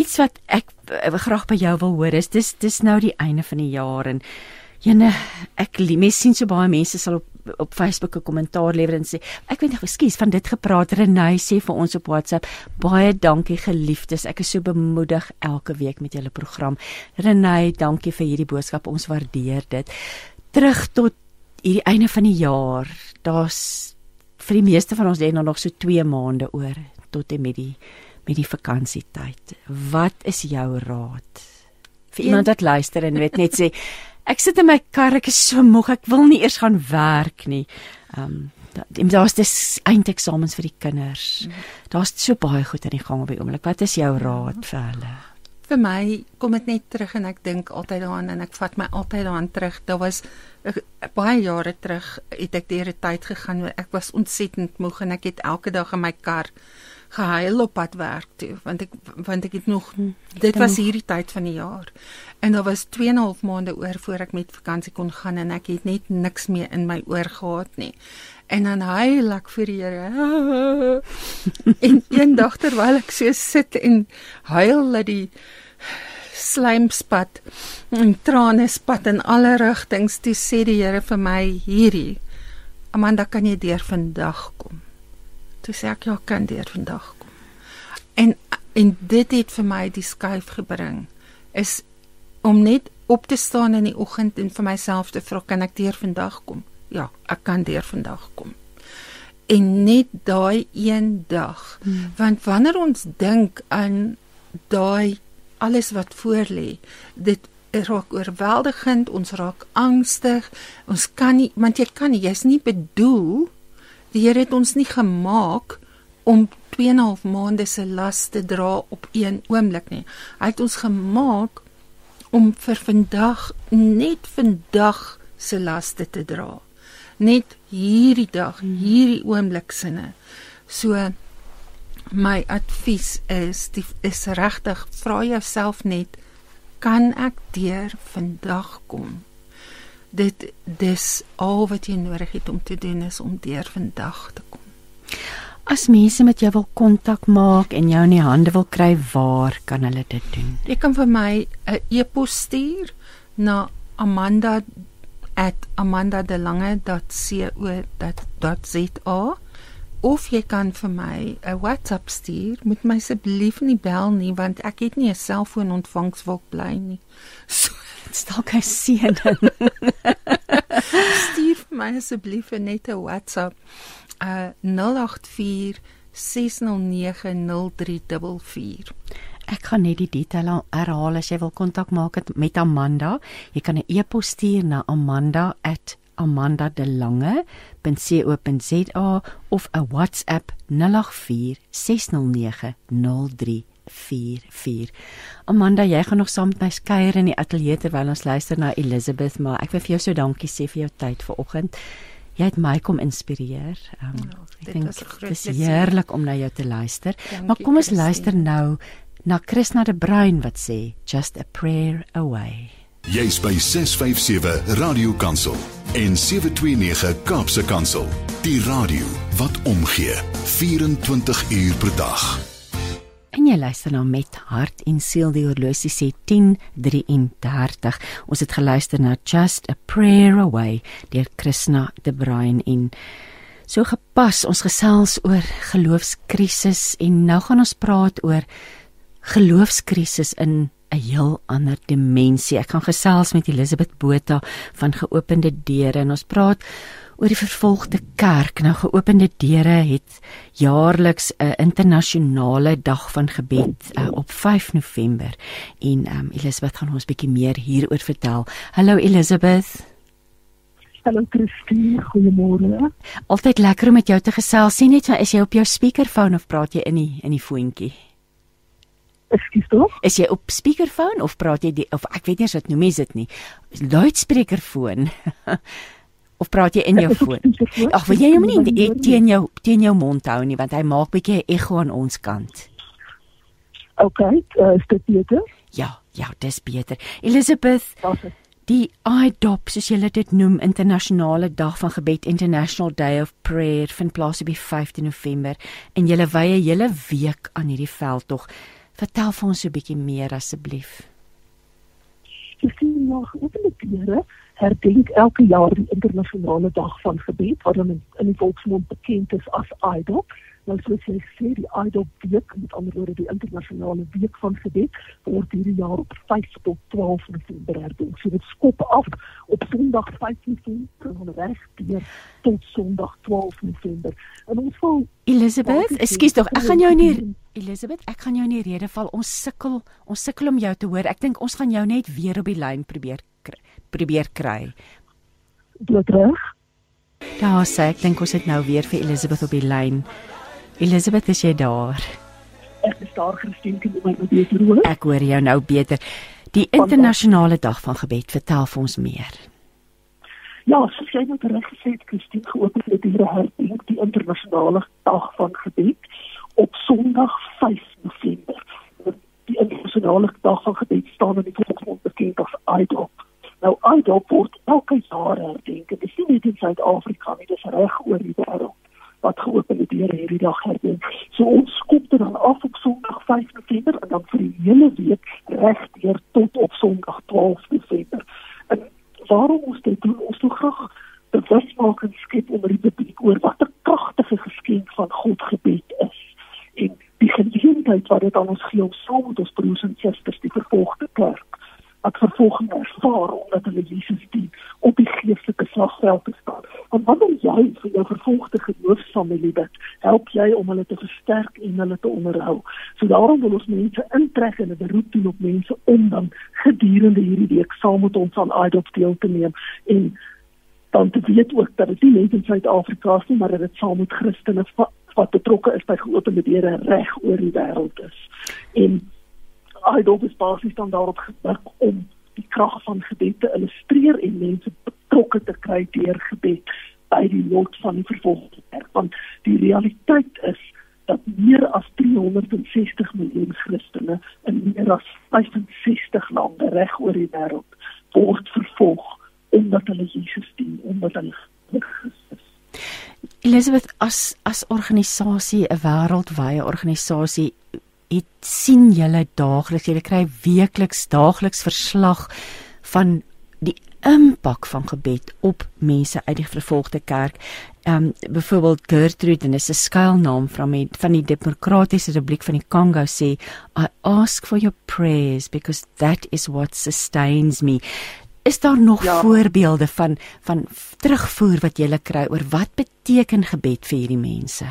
iets wat ek uh, graag by jou wil hoor is dis dis nou die einde van die jaar en jene ek mes sien so baie mense sal op op Facebook 'n kommentaar lewer en sê ek weet nie ekskuus van dit gepraat. Renay sê vir ons op WhatsApp baie dankie geliefdes. Ek is so bemoedig elke week met julle program. Renay dankie vir hierdie boodskap. Ons waardeer dit. Terug tot hierdie einde van die jaar. Daar's vir die meeste van ons lê nou nog so 2 maande oor tot en met die met die vakansietyd wat is jou raad? Vir iemand wat luister en weet net sê ek sit in my kar, ek is so moeg, ek wil nie eers gaan werk nie. Ehm um, daar's dis eindeksamens vir die kinders. Mm. Daar's so baie goed aan die gang op die oomblik. Wat is jou raad vir hulle? Vir my kom dit net terug en ek dink altyd daaraan en ek vat my altyd daaraan terug. Daar was ek, baie jare terug het ek deur 'n tyd gegaan waar ek was ontsettend moeg en ek het elke dag in my kar gehuil op pad werk toe want ek want ek het nog hm, dit was hierdie tyd van die jaar en daar was 2 en 'n half maande oor voor ek met vakansie kon gaan en ek het net niks meer in my oor gehad nie. En dan huil ek vir die Here. [LAUGHS] En eendag terwyl ek so sit en huil dat die slijmspat en trane spat in alle rigtings toe sê die Here vir my hierdie Amanda kan jy deur vandag kom? Toe sê ek ja, kan deur vandag kom. En en dit het vir my die skuif gebring. Is om net op te staan in die oggend en vir myself te vra kan ek deur vandag kom? Ja, ek kan deur vandag kom. En net daai een dag. Hmm. Want wanneer ons dink aan daai alles wat voor lê, dit raak oorweldigend, ons raak angstig. Ons kan nie want jy kan nie, jy's nie bedoel Die Here het ons nie gemaak om 2.5 maande se las te dra op een oomblik nie. Hy het ons gemaak om vir vandag net vandag se laste te dra. Net hierdie dag, hierdie oomblik sinne. So my advies is die, is regtig vra jouself net kan ek deur vandag kom? dit dis al wat jy nodig het om te doen is om deur vandag te kom. As mense met jou wil kontak maak en jou in die hande wil kry, waar kan hulle dit doen? Jy kan vir my 'n e-pos stuur na amanda@amandadelange.co.za of jy kan vir my 'n WhatsApp stuur. Moet my asseblief nie bel nie want ek het nie 'n selfoon ontvangs waar ek bly nie. [LAUGHS] So dalk hy sien dan. stuur my asseblief net 'n WhatsApp. Uh 084 6090344. Ek gaan net die detail herhaal as jy wil kontak maak met Amanda. Jy kan 'n e-pos stuur na amanda@amandadelange.co.za of 'n WhatsApp 0846090344. Amanda, jy gaan nog saam met my kuier in die ateljee terwyl ons luister na Elizabeth, maar ek wil vir jou so dankie sê vir jou tyd vanoggend. Jy het my kom inspireer. Um, oh, ek dink dit is heerlik om na jou te luister. Dankie, maar kom ons luister nou na Krishna de Bruin wat sê just a prayer away. Jy's by 657 Radio Kansel en 729 Kaapse Kansel. Die radio wat omgee 24 uur per dag. En jy luister nou met hart en siel die horlosie sê 10:33. Ons het geluister na Just a Prayer Away deur Krishna de Bruin en so gepas ons gesels oor geloofskrisis en nou gaan ons praat oor geloofskrisis in 'n heel ander dimensie. Ek gaan gesels met Elisabeth Botha van Geopende Deure en ons praat oor die vervolgde kerk. Nou Geopende Deure het jaarliks 'n internasionale dag van gebed uh, op 5 November en um, Elisabeth gaan ons bietjie meer hieroor vertel. Hallo Elisabeth. Hallo Christine, goeiemôre. Altyd lekker om met jou te gesels. Sien net, is jy op jou speakerfoon of praat jy in die in die foontjie? Ekskuus tog? Is jy op speakerfoon of praat jy die, of ek weet nie eens wat noem jy dit nie. Luidsprekerfoon. [LAUGHS] of praat jy in jou [LAUGHS] foon? Ag, wil jy hom nie teen jou teen jou mond hou nie want hy maak bietjie 'n ekko aan ons kant. OK, uh, is dit beter? Ja, ja, dis beter. Elizabeth. Die IDOP, soos julle dit noem, internasionale dag van gebed, International Day of Prayer, vind plaas op die 15 November en julle wye hele week aan hierdie veldtog. Vertel vir ons 'n bietjie meer asseblief. Ek sien nog opende deure herdenk elke jaar die internasionale dag van gebed wat dan in, in die volksmond bekend is as IDOC. Nou soos jy sê, die IDOC week, met ander woorde die internasionale week van gebed, word hierdie jaar op 5 tot 12 November herdenk. So dit skop af op Sondag 5 November en reg deur tot Sondag 12 November. En ons wil Elizabeth, ekskuus tog, ek gaan jou nie Elizabeth, ek gaan jou in die rede val. Ons sukkel, ons sukkel om jou te hoor. Ek dink ons gaan jou net weer op die lyn probeer probeer kry. Dit reg? Daar sê ek dink ons het nou weer vir Elizabeth op die lyn. Elizabeth, is jy daar? Ek is daar gesien kan jy my beter hoor? Ek hoor jou nou beter. Die internasionale dag van gebed, vertel vir ons meer. Ja, soos jy net reg gesê het, Christine, geopen het die herdenking die internasionale dag van gebed op Sondag 5 November. Die internasionale dag van gebed staan in die volksmond bekend as IDOP. Nou IDOP word elke jaar herdenk. Dit is nie net in Suid-Afrika nie, dit is reg oor die wêreld wat geopende deure hierdie dag herdenk. So ons skop dit dan af op Sondag 5 November en dan vir die hele week reg deur tot op Sondag 12 November. En waarom ons dit doen? Ons wil graag bewusmaking skep onder die publiek oor wat 'n kragtige geskenk van God gebed is en die geleentheid wat dit aan ons gee om saam met ons broers en susters die vervolgde kerk wat vervolging ervaar omdat hulle Jesus dien op die geestelike slagveld te staan. Want wanneer jy vir jou vervolgde geloofsfamilie bid, help jy om hulle te versterk en hulle te onderhou. So daarom wil ons mense intrek en 'n beroep doen op mense om dan gedurende hierdie week saam met ons aan IDOP deel te neem en dan te weet ook dat dit nie net in Suid-Afrika is nie, maar dat dit saam met Christene wat betrokke is by geopende deure reg oor die wêreld is. En IDOP is basies dan daarop gemik om die krag van gebed te illustreer en mense betrokke te kry deur gebed by die lot van die vervolgde kerk. Want die realiteit is dat meer as 360 miljoen Christene in meer as 65 lande reg oor die wêreld word vervolg omdat hulle Jesus dien, omdat hulle Christus Elizabeth as as organisasie 'n wêreldwye organisasie het sien julle daagliks julle kry weekliks daagliks verslag van die impak van gebed op mense uit die vervolgde kerk. Ehm um, byvoorbeeld Gertrude en is 'n skuilnaam van die van die Demokratiese Republiek van die Kongo sê I ask for your prayers because that is what sustains me. Is daar nog ja. voorbeelde van van terugvoer wat jy kry oor wat beteken gebed vir hierdie mense?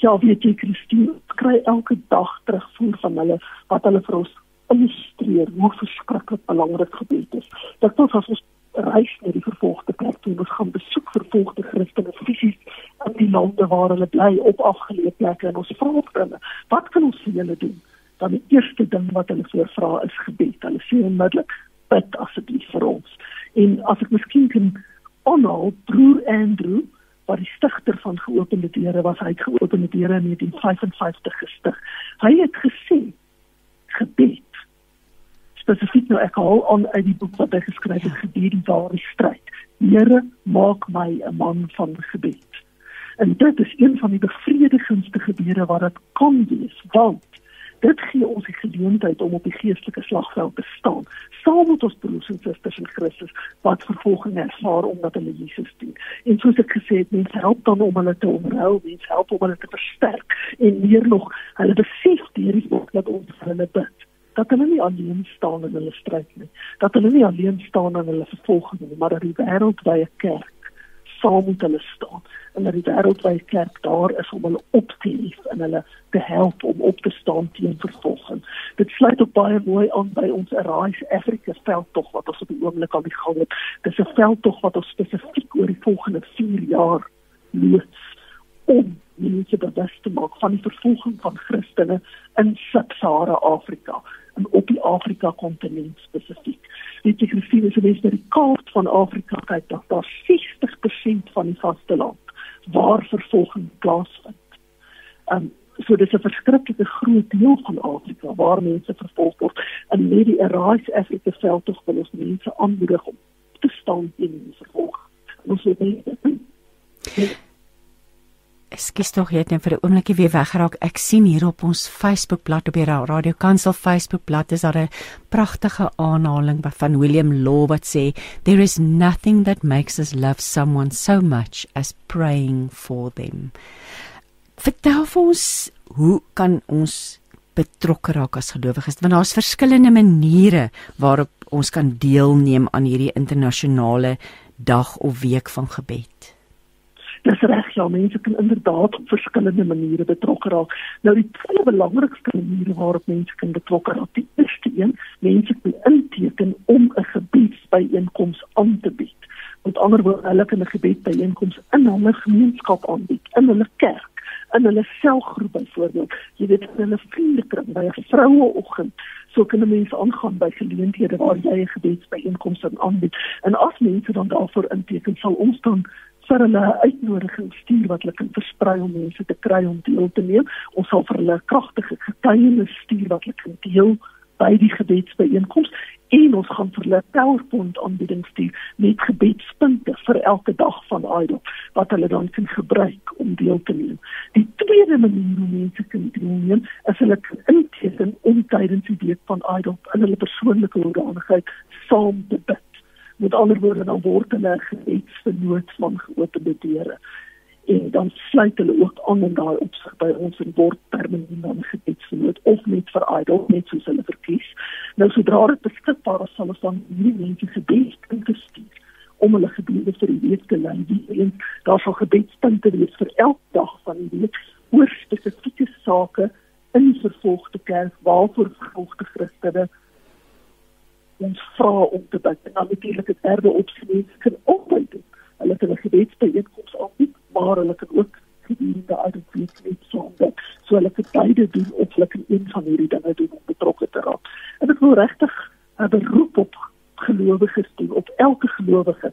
Ja, weet jy Christine, kry elke dag terugvoer van hulle wat hulle vir ons illustreer hoe verskriklik belangrik gebed is. Dat ons as ons reis na die vervolgde kerk toe, ons gaan besoek vervolgde Christene fisies in die lande waar hulle bly op afgeleë plekke en ons vra hulle, wat kan ons vir julle doen? Dan die eerste ding wat hulle voorvra is gebed. Hulle sê onmiddellik bid asseblief vir ons. En as ek miskien kan aanhaal broer Andrew wat die stigter van geopende deure was, hy het geopende deure in 1955 gestig. Hy het gesê gebed spesifiek nou ek aan uit die boek wat hy geskryf het gebed die ware stryd. Here maak my 'n man van gebed. En dit is een van die bevredigendste gebede wat dit kan wees, want dit gee ons die geleentheid om op die geestelike slagveld te staan saam met ons broers en susters in Christus wat vervolging ervaar omdat hulle Jesus dien. En soos ek gesê het, mense help dan om hulle te omhou, mense help om hulle te versterk en meer nog, hulle besef hierdie woord dat ons vir hulle bid dat hulle nie alleen staan in hulle stryd nie dat hulle nie alleen staan in hulle vervolging nie maar dat die wêreldwye kerk saam met hulle staan en dat die wêreldwye kerk daar is om hulle op te hef en hulle te help om op te staan teen vervolging. Dit sluit ook baie mooi aan by ons Arise Africa veldtog wat ons op die oomblik al die gang het. Dis 'n veldtog wat ons spesifiek oor die volgende 4 jaar loods om mense bewus te maak van die vervolging van Christene in Sub-Sahara Afrika op die Afrika kontinent spesifiek. Weet jy gesien is dit die kaart van Afrika kyk dat daar 60% van die vasteland waar vervolging plaasvind. Um so dis 'n verskriklike groot deel van Afrika waar mense vervolg word en met die Arise Africa veld tog wil ons mense aanmoedig om te staan teen die vervolging. Ons moet Ekskuus tog, jy het net vir 'n oombliekie weer weggeraak. Ek sien hier op ons Facebookblad op die Radio Kansel Facebookblad is daar 'n pragtige aanhaling van William Law wat sê there is nothing that makes us love someone so much as praying for them. Vertel vir ons, hoe kan ons betrokke raak as gelowiges? Want daar's verskillende maniere waarop ons kan deelneem aan hierdie internasionale dag of week van gebed. Dis reg, ja, mense kan inderdaad op verskillende maniere betrokke raak. Nou die twee belangrikste maniere waarop mense kan betrokke raak, die eerste een, mense kan inteken om 'n gebedsbyeenkoms aan te bied. Met ander woorde, hulle kan 'n gebedsbyeenkoms in hulle gemeenskap aanbied, in hulle kerk in hulle selgroep byvoorbeeld jy weet in hulle vriendekring by 'n vroueoggend so kan mense aangaan by geleenthede waar jy 'n gebedsbyeenkoms aanbied en as mense dan daarvoor inteken sal ons dan vir hulle 'n uitnodiging stuur wat hulle kan versprei om mense te kry om deel te neem. Ons sal vir hulle kragtige getuienis stuur wat hulle kan deel by die gebedsbyeenkoms en ons gaan vir hulle PowerPoint aanbieding stuur met gebedspunte vir elke dag van Idol wat hulle dan kan gebruik om deel te neem. Die tweede manier hoe mense kan deelneem is hulle kan inteken om tydens die week van Idol in hulle persoonlike hoedanigheid saam te bid met ander woorde dan word hulle gebedsvernoot van geopende deure en dan sluit hulle ook aan in daai opsig by ons en word permanent dan gebedsvernoot of net vir idol net soos hulle verkies. Nou sodra dit beskikbaar is sal ons dan hierdie mense gebed ingestuur om hulle gebede vir die week te lei. En daar sal gebedspunte wees vir elke dag van die week oor spesifieke sake in vervolgde kerk waarvoor vervolgde Christene ons vra om te bid en dan natuurlik het derde opsie mense kan ook by doen. Hulle kan 'n gebedsbijeenkoms aanbied, maar hulle kan ook gedurende uit week net so dat so hulle kan beide doen of hulle kan een van hierdie dinge doen om betrokke te raak. En ek wil regtig 'n beroep op gelowiges doen, op elke gelowige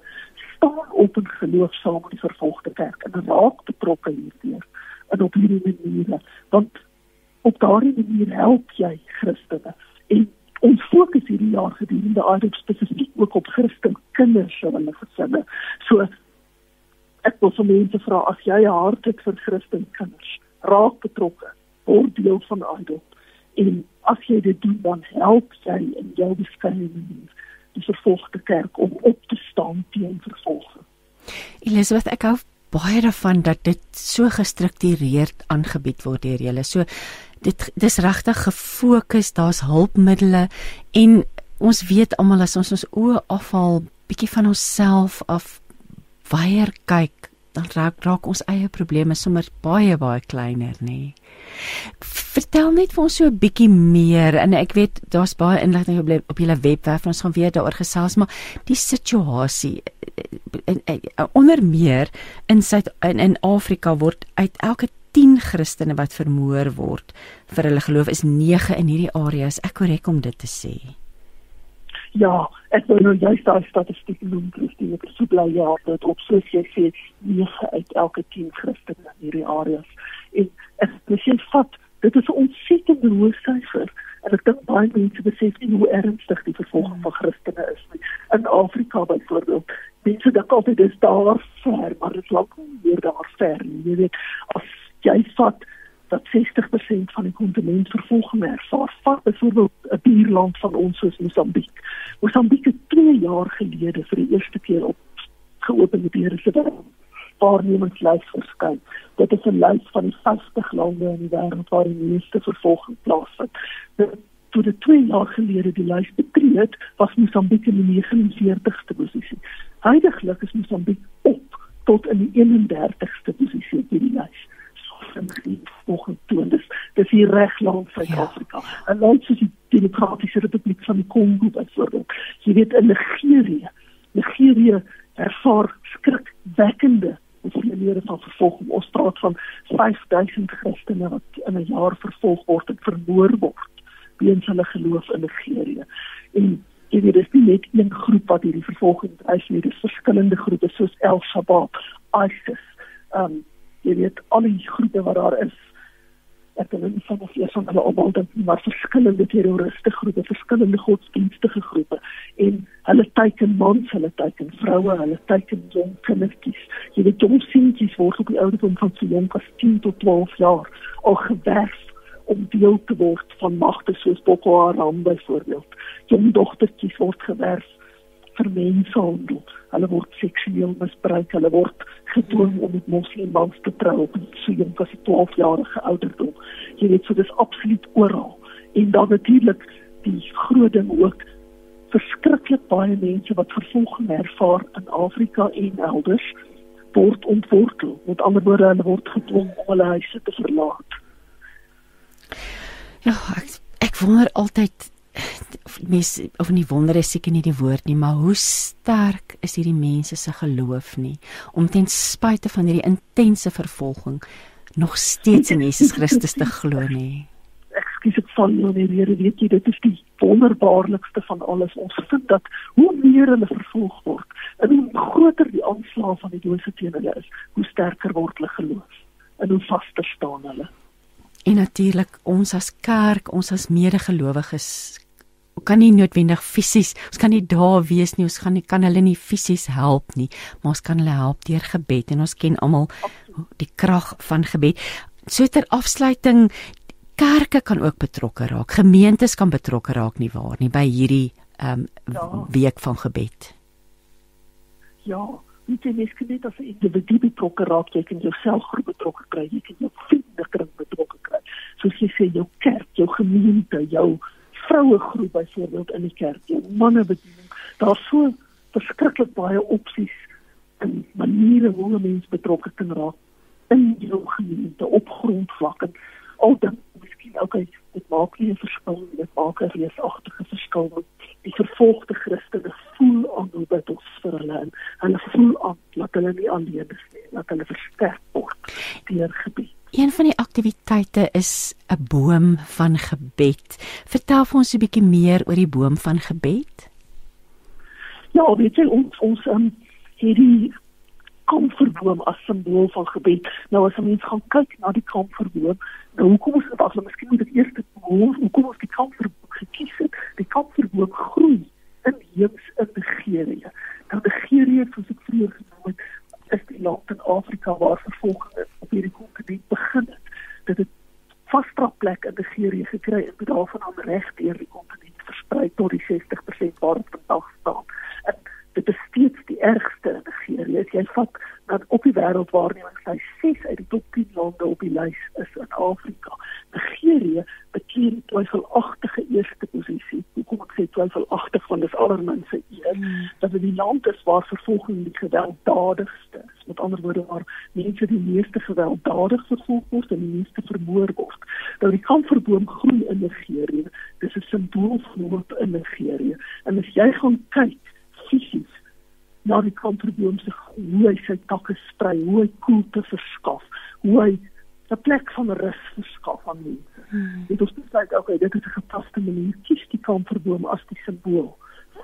staan op in geloof saam met die vervolgde kerk en raak betrokke hierdeur en op hierdie maniere want op daardie manier help jy Christene en ons fokus hierdie jaar gedurende aardop spesifiek ook op Christen kinders se hulle gesinne. So ek wil vir mense vra as jy 'n hart het vir Christen kinders, raak betrokke, word deel van aardop en as jy dit doen dan help jy in jou beskrywingsdiens die vervolgde kerk om op te staan teen vervolging. Elisabeth, ek hou baie daarvan dat dit so gestruktureerd aangebied word deur julle. So dit dis regtig gefokus, daar's hulpmiddels en ons weet almal as ons ons oë afhaal bietjie van onsself af weier kyk, dan raak raak ons eie probleme sommer baie baie kleiner, nê. Nee. Vertel net vir ons so 'n bietjie meer en ek weet daar's baie inligting op op julle webwerf en ons gaan weer daaroor gesels, maar die situasie in, in, in, onder meer in Suid in, in Afrika word uit elke 10 Christene wat vermoor word vir hulle geloof is 9 in hierdie areas. Ek korrek om dit te sê. Ja, ek wil nou juist daai statistiek noem, Christine. Ek sou bly ja dat op soos jy sê 9 uit elke 10 Christene in hierdie areas. En ek sê vat, dit is 'n ontsettende hoë syfer. En ek dink baie mense besef nie hoe ernstig die vervolging van Christene is nie. In Afrika byvoorbeeld, mense dink altyd dis daar ver, maar dit is lank meer daar ver. Jy weet, as jy vat dat 60% van die kontinent vervolging ervaar. Vat byvoorbeeld 'n buurland van ons soos Mosambiek. Mosambiek het 2 jaar gelede vir die eerste keer op geopende deure se waarnemingslys verskyn. Dit is 'n lys van die 50 lande in die wêreld waar die meeste vervolging plaasvind. Toe dit 2 jaar gelede die lys betree het, was Mosambiek in die 49ste posisie. Huidiglik is Mosambiek op tot in die 31ste posisie op die lys volgens toon. Dis dis hier reg langs Suid-Afrika. Ja. En land soos die Demokratiese Republiek van die Kongo byvoorbeeld. Jy weet in Nigerië. Nigerië ervaar skrikwekkende hoeveelhede van vervolging. Ons praat van 5000 Christene wat in 'n jaar vervolg word en vermoor word weens hulle geloof in Nigerië. En jy weet dis nie net een groep wat hierdie vervolging dryf nie, dis verskillende groepe soos El Shabaab, ISIS, um jy weet al die groepe wat daar is ek wil nie van of jy van hulle almal dink maar verskillende terroriste groepe verskillende godsdienstige groepe en hulle teiken mans hulle teiken vroue hulle teiken jong kindertjies. Jy weet jong seentjies word op die ouderdom van so jonk as 10 tot 12 jaar al gewerf om deel te word van magte soos Boko Haram byvoorbeeld. Jong dogtertjies word gewerf vir mensenhandel. Hulle word seksueel misbruik, hulle word gedwing om met moslimmans te trou op so 'n pas 12 jarige ouderdom. Jy weet, so dis absoluut oral. En dan natuurlik die groot ding ook verskriklik baie mense wat vervolging ervaar in Afrika en elders word ontwortel. Met ander woorde, hulle word gedwing om hulle huise te verlaat. Ja, ek, ek wonder altyd mes of nie wonder is seker nie die woord nie, maar hoe sterk is hierdie mense se geloof nie om ten spyte van hierdie intense vervolging nog steeds in Jesus Christus te glo nie. Ekskuus ek val nou weer, weet jy, dit is die wonderbaarlikste van alles. Ons vind dat hoe meer hulle vervolg word, en hoe groter die aanslag van die dose teen hulle is, hoe sterker word hulle geloof en hoe vaster staan hulle. En natuurlik ons as kerk, ons as medegelowiges kan nie noodwendig fisies, ons kan nie daar wees nie, ons gaan nie kan hulle nie fisies help nie, maar ons kan hulle help deur gebed en ons ken almal die krag van gebed. So ter afsluiting kerke kan ook betrokke raak. Gemeentes kan betrokke raak nie waar nie by hierdie ehm um, ja. week van gebed. Ja, nie net mens kan net as 'n individu betrokke raak, jy kan jouself groep betrokke kry, jy kan jou vriendekring betrokke kry. Soos jy sê jou kerk, jou gemeente, jou vroue groep byvoorbeeld in die kerk, jou manne bediening. Daar's so verskriklik baie opsies en maniere hoe 'n mens betrokke kan raak in jou gemeente op grondvlak en al dan miskien ook okay, dit maak nie 'n verskil dit maak 'n reusagtige verskil want die vervolgde Christene voel aan hoe dit ons vir hulle en hulle voel aan dat hulle nie alleen is nie, dat hulle versterk word deur gebed. Een van die aktiwiteite is 'n boom van gebed. Vertel vir ons 'n bietjie meer oor die boom van gebed. Ja, weet jy ons ons um, hierdie komfortboom as simbool van gebed. Nou as ons gaan kyk na die komfortboom, nou hoekom is dit asem miskien moet dit eers hoor hoekom ons die komfortboom gekies het? Die komfortboom groei in heems in Nigerië. Nou Nigerië, soos ek vroeër genoem het, is die land in Afrika waar vervolging op hierdie kontinent begin het. Dit het vaste plek in Nigerië gekry en dit daarvan aan reg deur die kontinent versprei tot die 60% waar dit vandag staan. ergste in Nigerië. Jy vat dat op die wêreldwaarneming sy 6 uit die top 10 lande op die lys is in Afrika. Nigerië bekleed die twyfelagtige eerste posisie. Hoekom ek sê twyfelagtig want dis allerminste een hmm. dat dit die land is waar vervolging die gewelddadigste is. Met ander woorde waar mense die meeste gewelddadig vervolg word en die meeste vermoor word. Nou die kampverboom groei in Nigerië. Dis 'n simbool van hoop in Nigerië. En as jy gaan kyk fisies na die kampverboom se hoe hy sy takke sprei, hoe hy koelte verskaf, hoe hy 'n plek van rus verskaf aan mense. Hmm. Dit is besluit ook okay, dit is 'n gepaste manier kies die kampverboom as die simbool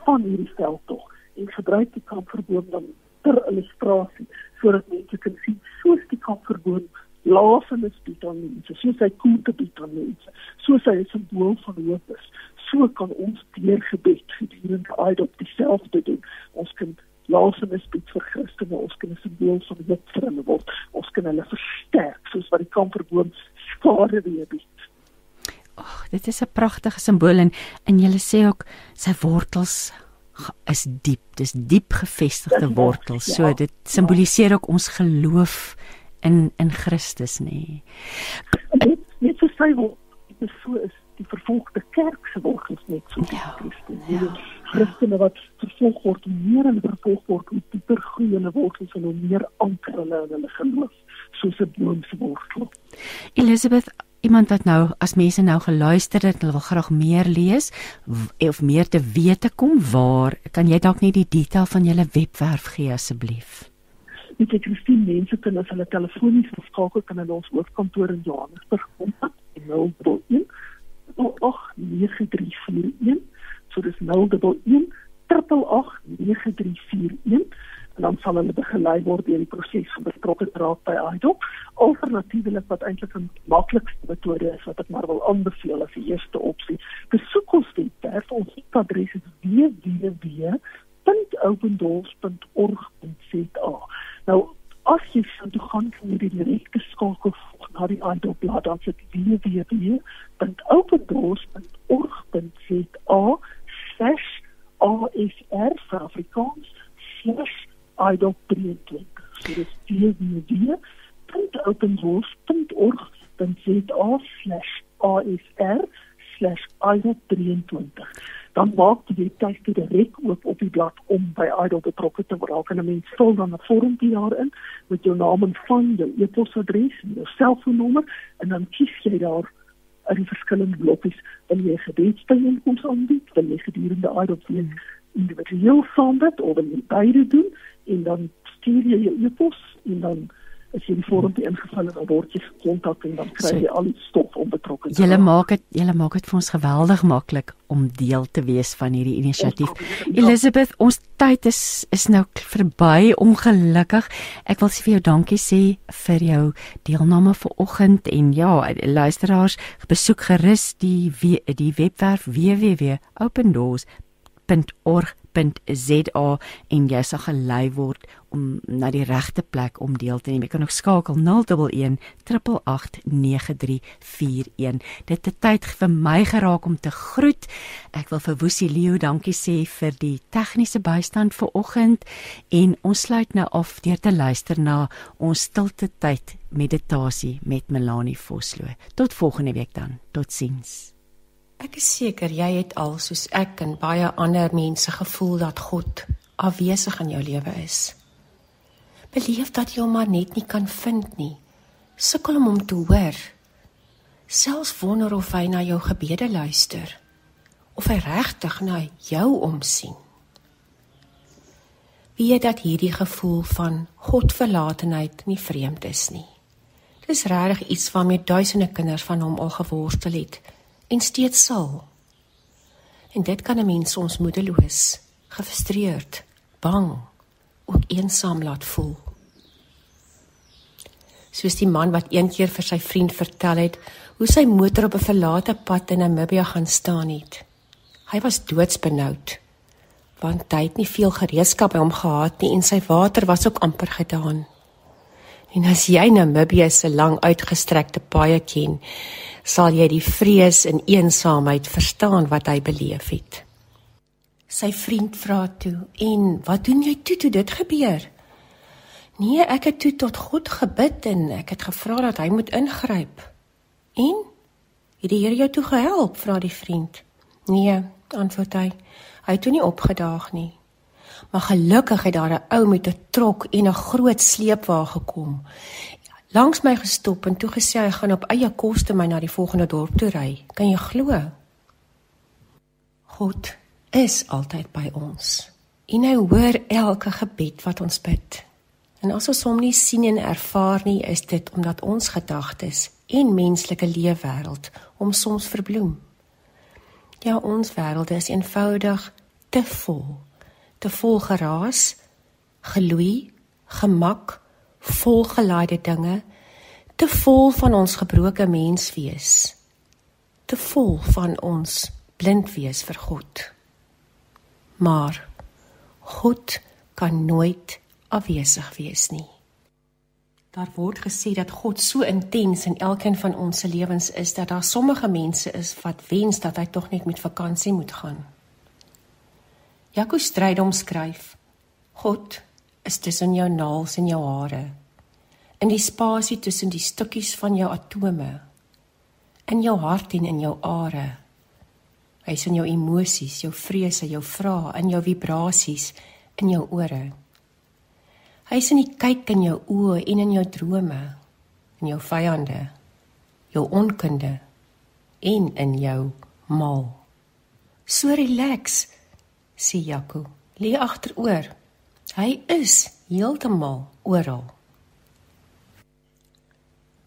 van hierdie veldtog en gebruik die kampverboom dan ter illustrasie sodat mense kan sien soos die kampverboom laafenis bied aan mense, soos hy koelte bied aan mense, soos hy 'n simbool van hoop is. So kan ons deur gebed gedurende uit op dieselfde doen. Ons kan laafenis bied vir Christene, ons kan 'n simbool van hoop vir hulle word. Ons kan hulle versterk soos wat die kamperboom skare weer bied. Ag, dit is 'n pragtige simbool en en jy sê ook sy wortels is diep. Dis diep gevestigde wortels. So ja, dit simboliseer ook ons geloof in in Christus, nê. Nee. Net so sy word dit so is die vervolgde kerk se wortels net so ja, Christus. Ja. Christene wat vervolg word, meer en vervolg word, hoe dieper groei hulle wortels en hoe meer anker hulle in hulle geloof soos 'n boom se wortel. Elizabeth Iemand wat nou as mense nou geluister het, hulle wil graag meer lees of meer te wete kom, waar kan jy dalk net die detail van julle webwerf gee asseblief? Dit is Christine mense kan as hulle telefonies skakel kan hulle ons hoofkantoor in Johannesburg kontak en 011 89341 so dis 011 8889341 en dan sal hulle begelei word deur die proses van betrokke raad by IDOC. Alternatiefelik wat eintlik 'n maklikste metode is wat ek maar wil aanbeveel as die eerste opsie. Besoek ons webwerf ons adres is www.opendoors.org.za. Nou as jy sou toe gaan kan jy die direkte skakel na die IDOC blad dan sit www.opendoors.org.za slash ASR vir Afrikaans slash IDOC 23. So dit is www.opendoors.org.za slash ASR slash IDOC 23 dan maak die webtuiste direk oop op die blad om by Idol betrokke te raak. En 'n mens vul dan 'n vormpie daarin met jou naam en van jou e-posadres en jou selfoonnommer en dan kies jy daar die verskillende blokkies. Wil jy gebedsbijeenkomste aanbied? Wil jy gedurende Idol individueel saam met of wil jy beide doen en dan stuur jy jou e-pos en dan as jy die vorm ingevul het, dan word jy gekontak en dan kry jy so, al die stof om betrokke te wees. Julle maak dit, julle maak dit vir ons geweldig maklik om deel te wees van hierdie inisiatief. Elizabeth, ons tyd is is nou verby, ongelukkig. Ek wil vir jou dankie sê vir jou deelname vanoggend en ja, luisteraars, besoek gerus die die webwerf www.opendoors.org www.rsg.za en jy sal gelei word om na die regte plek om deel te neem. Jy kan ook skakel 011 8889341. Dit het tyd vir my geraak om te groet. Ek wil vir Woesie Leo dankie sê vir die tegniese bystand vir oggend en ons sluit nou af deur te luister na ons stilte tyd meditasie met Melanie Vosloo. Tot volgende week dan. Totsiens. Ek is seker jy het al soos ek en baie ander mense gevoel dat God afwesig in jou lewe is. Beleef dat jy hom maar net nie kan vind nie. Sukkel om hom te hoor. Selfs wonder of hy na jou gebede luister. Of hy regtig na jou omsien. Wie het dat hierdie gevoel van God verlatenheid nie vreemd is nie. Dis regtig iets waarmee duisende kinders van hom al geworstel het en steeds sal. En dit kan 'n mens soms moedeloos, gefrustreerd, bang, ook eensaam laat voel. Soos die man wat eendag vir sy vriend vertel het hoe sy motor op 'n verlate pad in Namibië gaan staan het. Hy was doodsbenoud want hy het nie veel gereedskap by hom gehad nie en sy water was ook amper gedaan. En as jy Namibië se lang uitgestrekte paaie ken, sal jy die vrees en eensaamheid verstaan wat hy beleef het. Sy vriend vra toe: "En wat doen jy toe toe dit gebeur?" Nee, ek het toe tot God gebid en ek het gevra dat hy moet ingryp. En het die Here jou toe gehelp? vra die vriend. Nee, antwoord hy. Hy het toe nie opgedaag nie. Maar gelukkig het daar 'n ou met 'n trok en 'n groot sleepwa gekom. Langs my gestop en toe gesê hy gaan op eie koste my na die volgende dorp toe ry. Kan jy glo? God is altyd by ons. En hy hoor elke gebed wat ons bid. En as ons hom nie sien en ervaar nie, is dit omdat ons gedagtes en menslike leefwêreld hom soms verbloem. Ja, ons wêreld is eenvoudig te vol. Te vol geraas, geloei, gemak, volgelaaide dinge, te vol van ons gebroke menswees. Te vol van ons blind wees vir God. Maar God kan nooit afwesig wees nie. Daar word gesê dat God so intens in elkeen van ons se lewens is dat daar sommige mense is wat wens dat hy tog net met vakansie moet gaan. Jaco Strydom skryf: God is tussen jou naels en jou hare. In die spasie tussen die stukkies van jou atome. In jou hart en in jou are. Hy is in jou emosies, jou vrese, jou vrae, in jou vibrasies, in jou ore. Hy is in die kyk in jou oë en in jou drome, in jou vyande, jou onkunde en in jou mal. So relax, sê Jaco. Lê agteroor. Hy is heeltemal oral.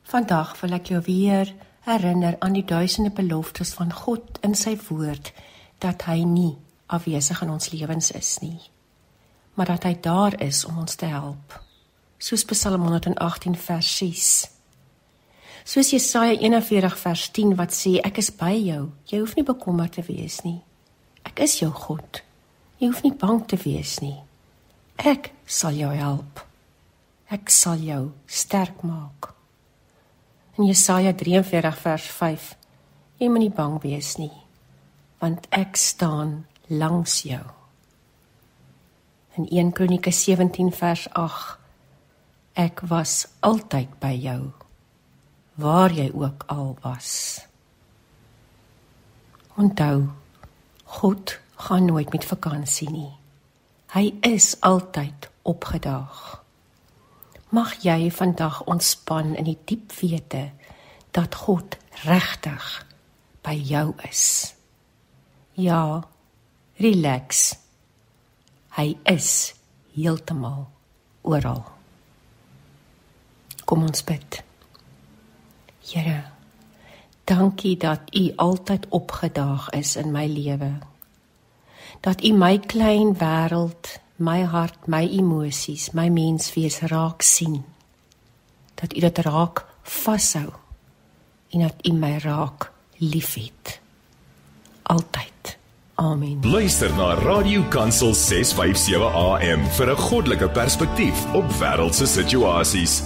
Vandag wil ek jou weer herinner aan die duisende beloftes van God in sy woord dat hy nie afwesig in ons lewens is nie maar dat hy daar is om ons te help. Soos Psalm 118 vers 6. Soos Jesaja 41 vers 10 wat sê ek is by jou. Jy hoef nie bekommerd te wees nie. Ek is jou God. Jy hoef nie bang te wees nie. Ek sal jou help. Ek sal jou sterk maak. In Jesaja 43 vers 5. Jy moenie bang wees nie, want ek staan langs jou in 1 Kronieke 17 vers 8 Ek was altyd by jou waar jy ook al was Onthou God gaan nooit met vakansie nie Hy is altyd opgedaag Mag jy vandag ontspan in die diep wete dat God regtig by jou is Ja relax Hy is heeltemal oral. Kom ons bid. Here, dankie dat U altyd opgedaag is in my lewe. Dat U my klein wêreld, my hart, my emosies, my menswees raak sien. Dat U dit raak vashou en dat U my raak liefhet. Altyd. Amen. Luister na Radio Kansel 657 AM vir 'n goddelike perspektief op wêreldse situasies.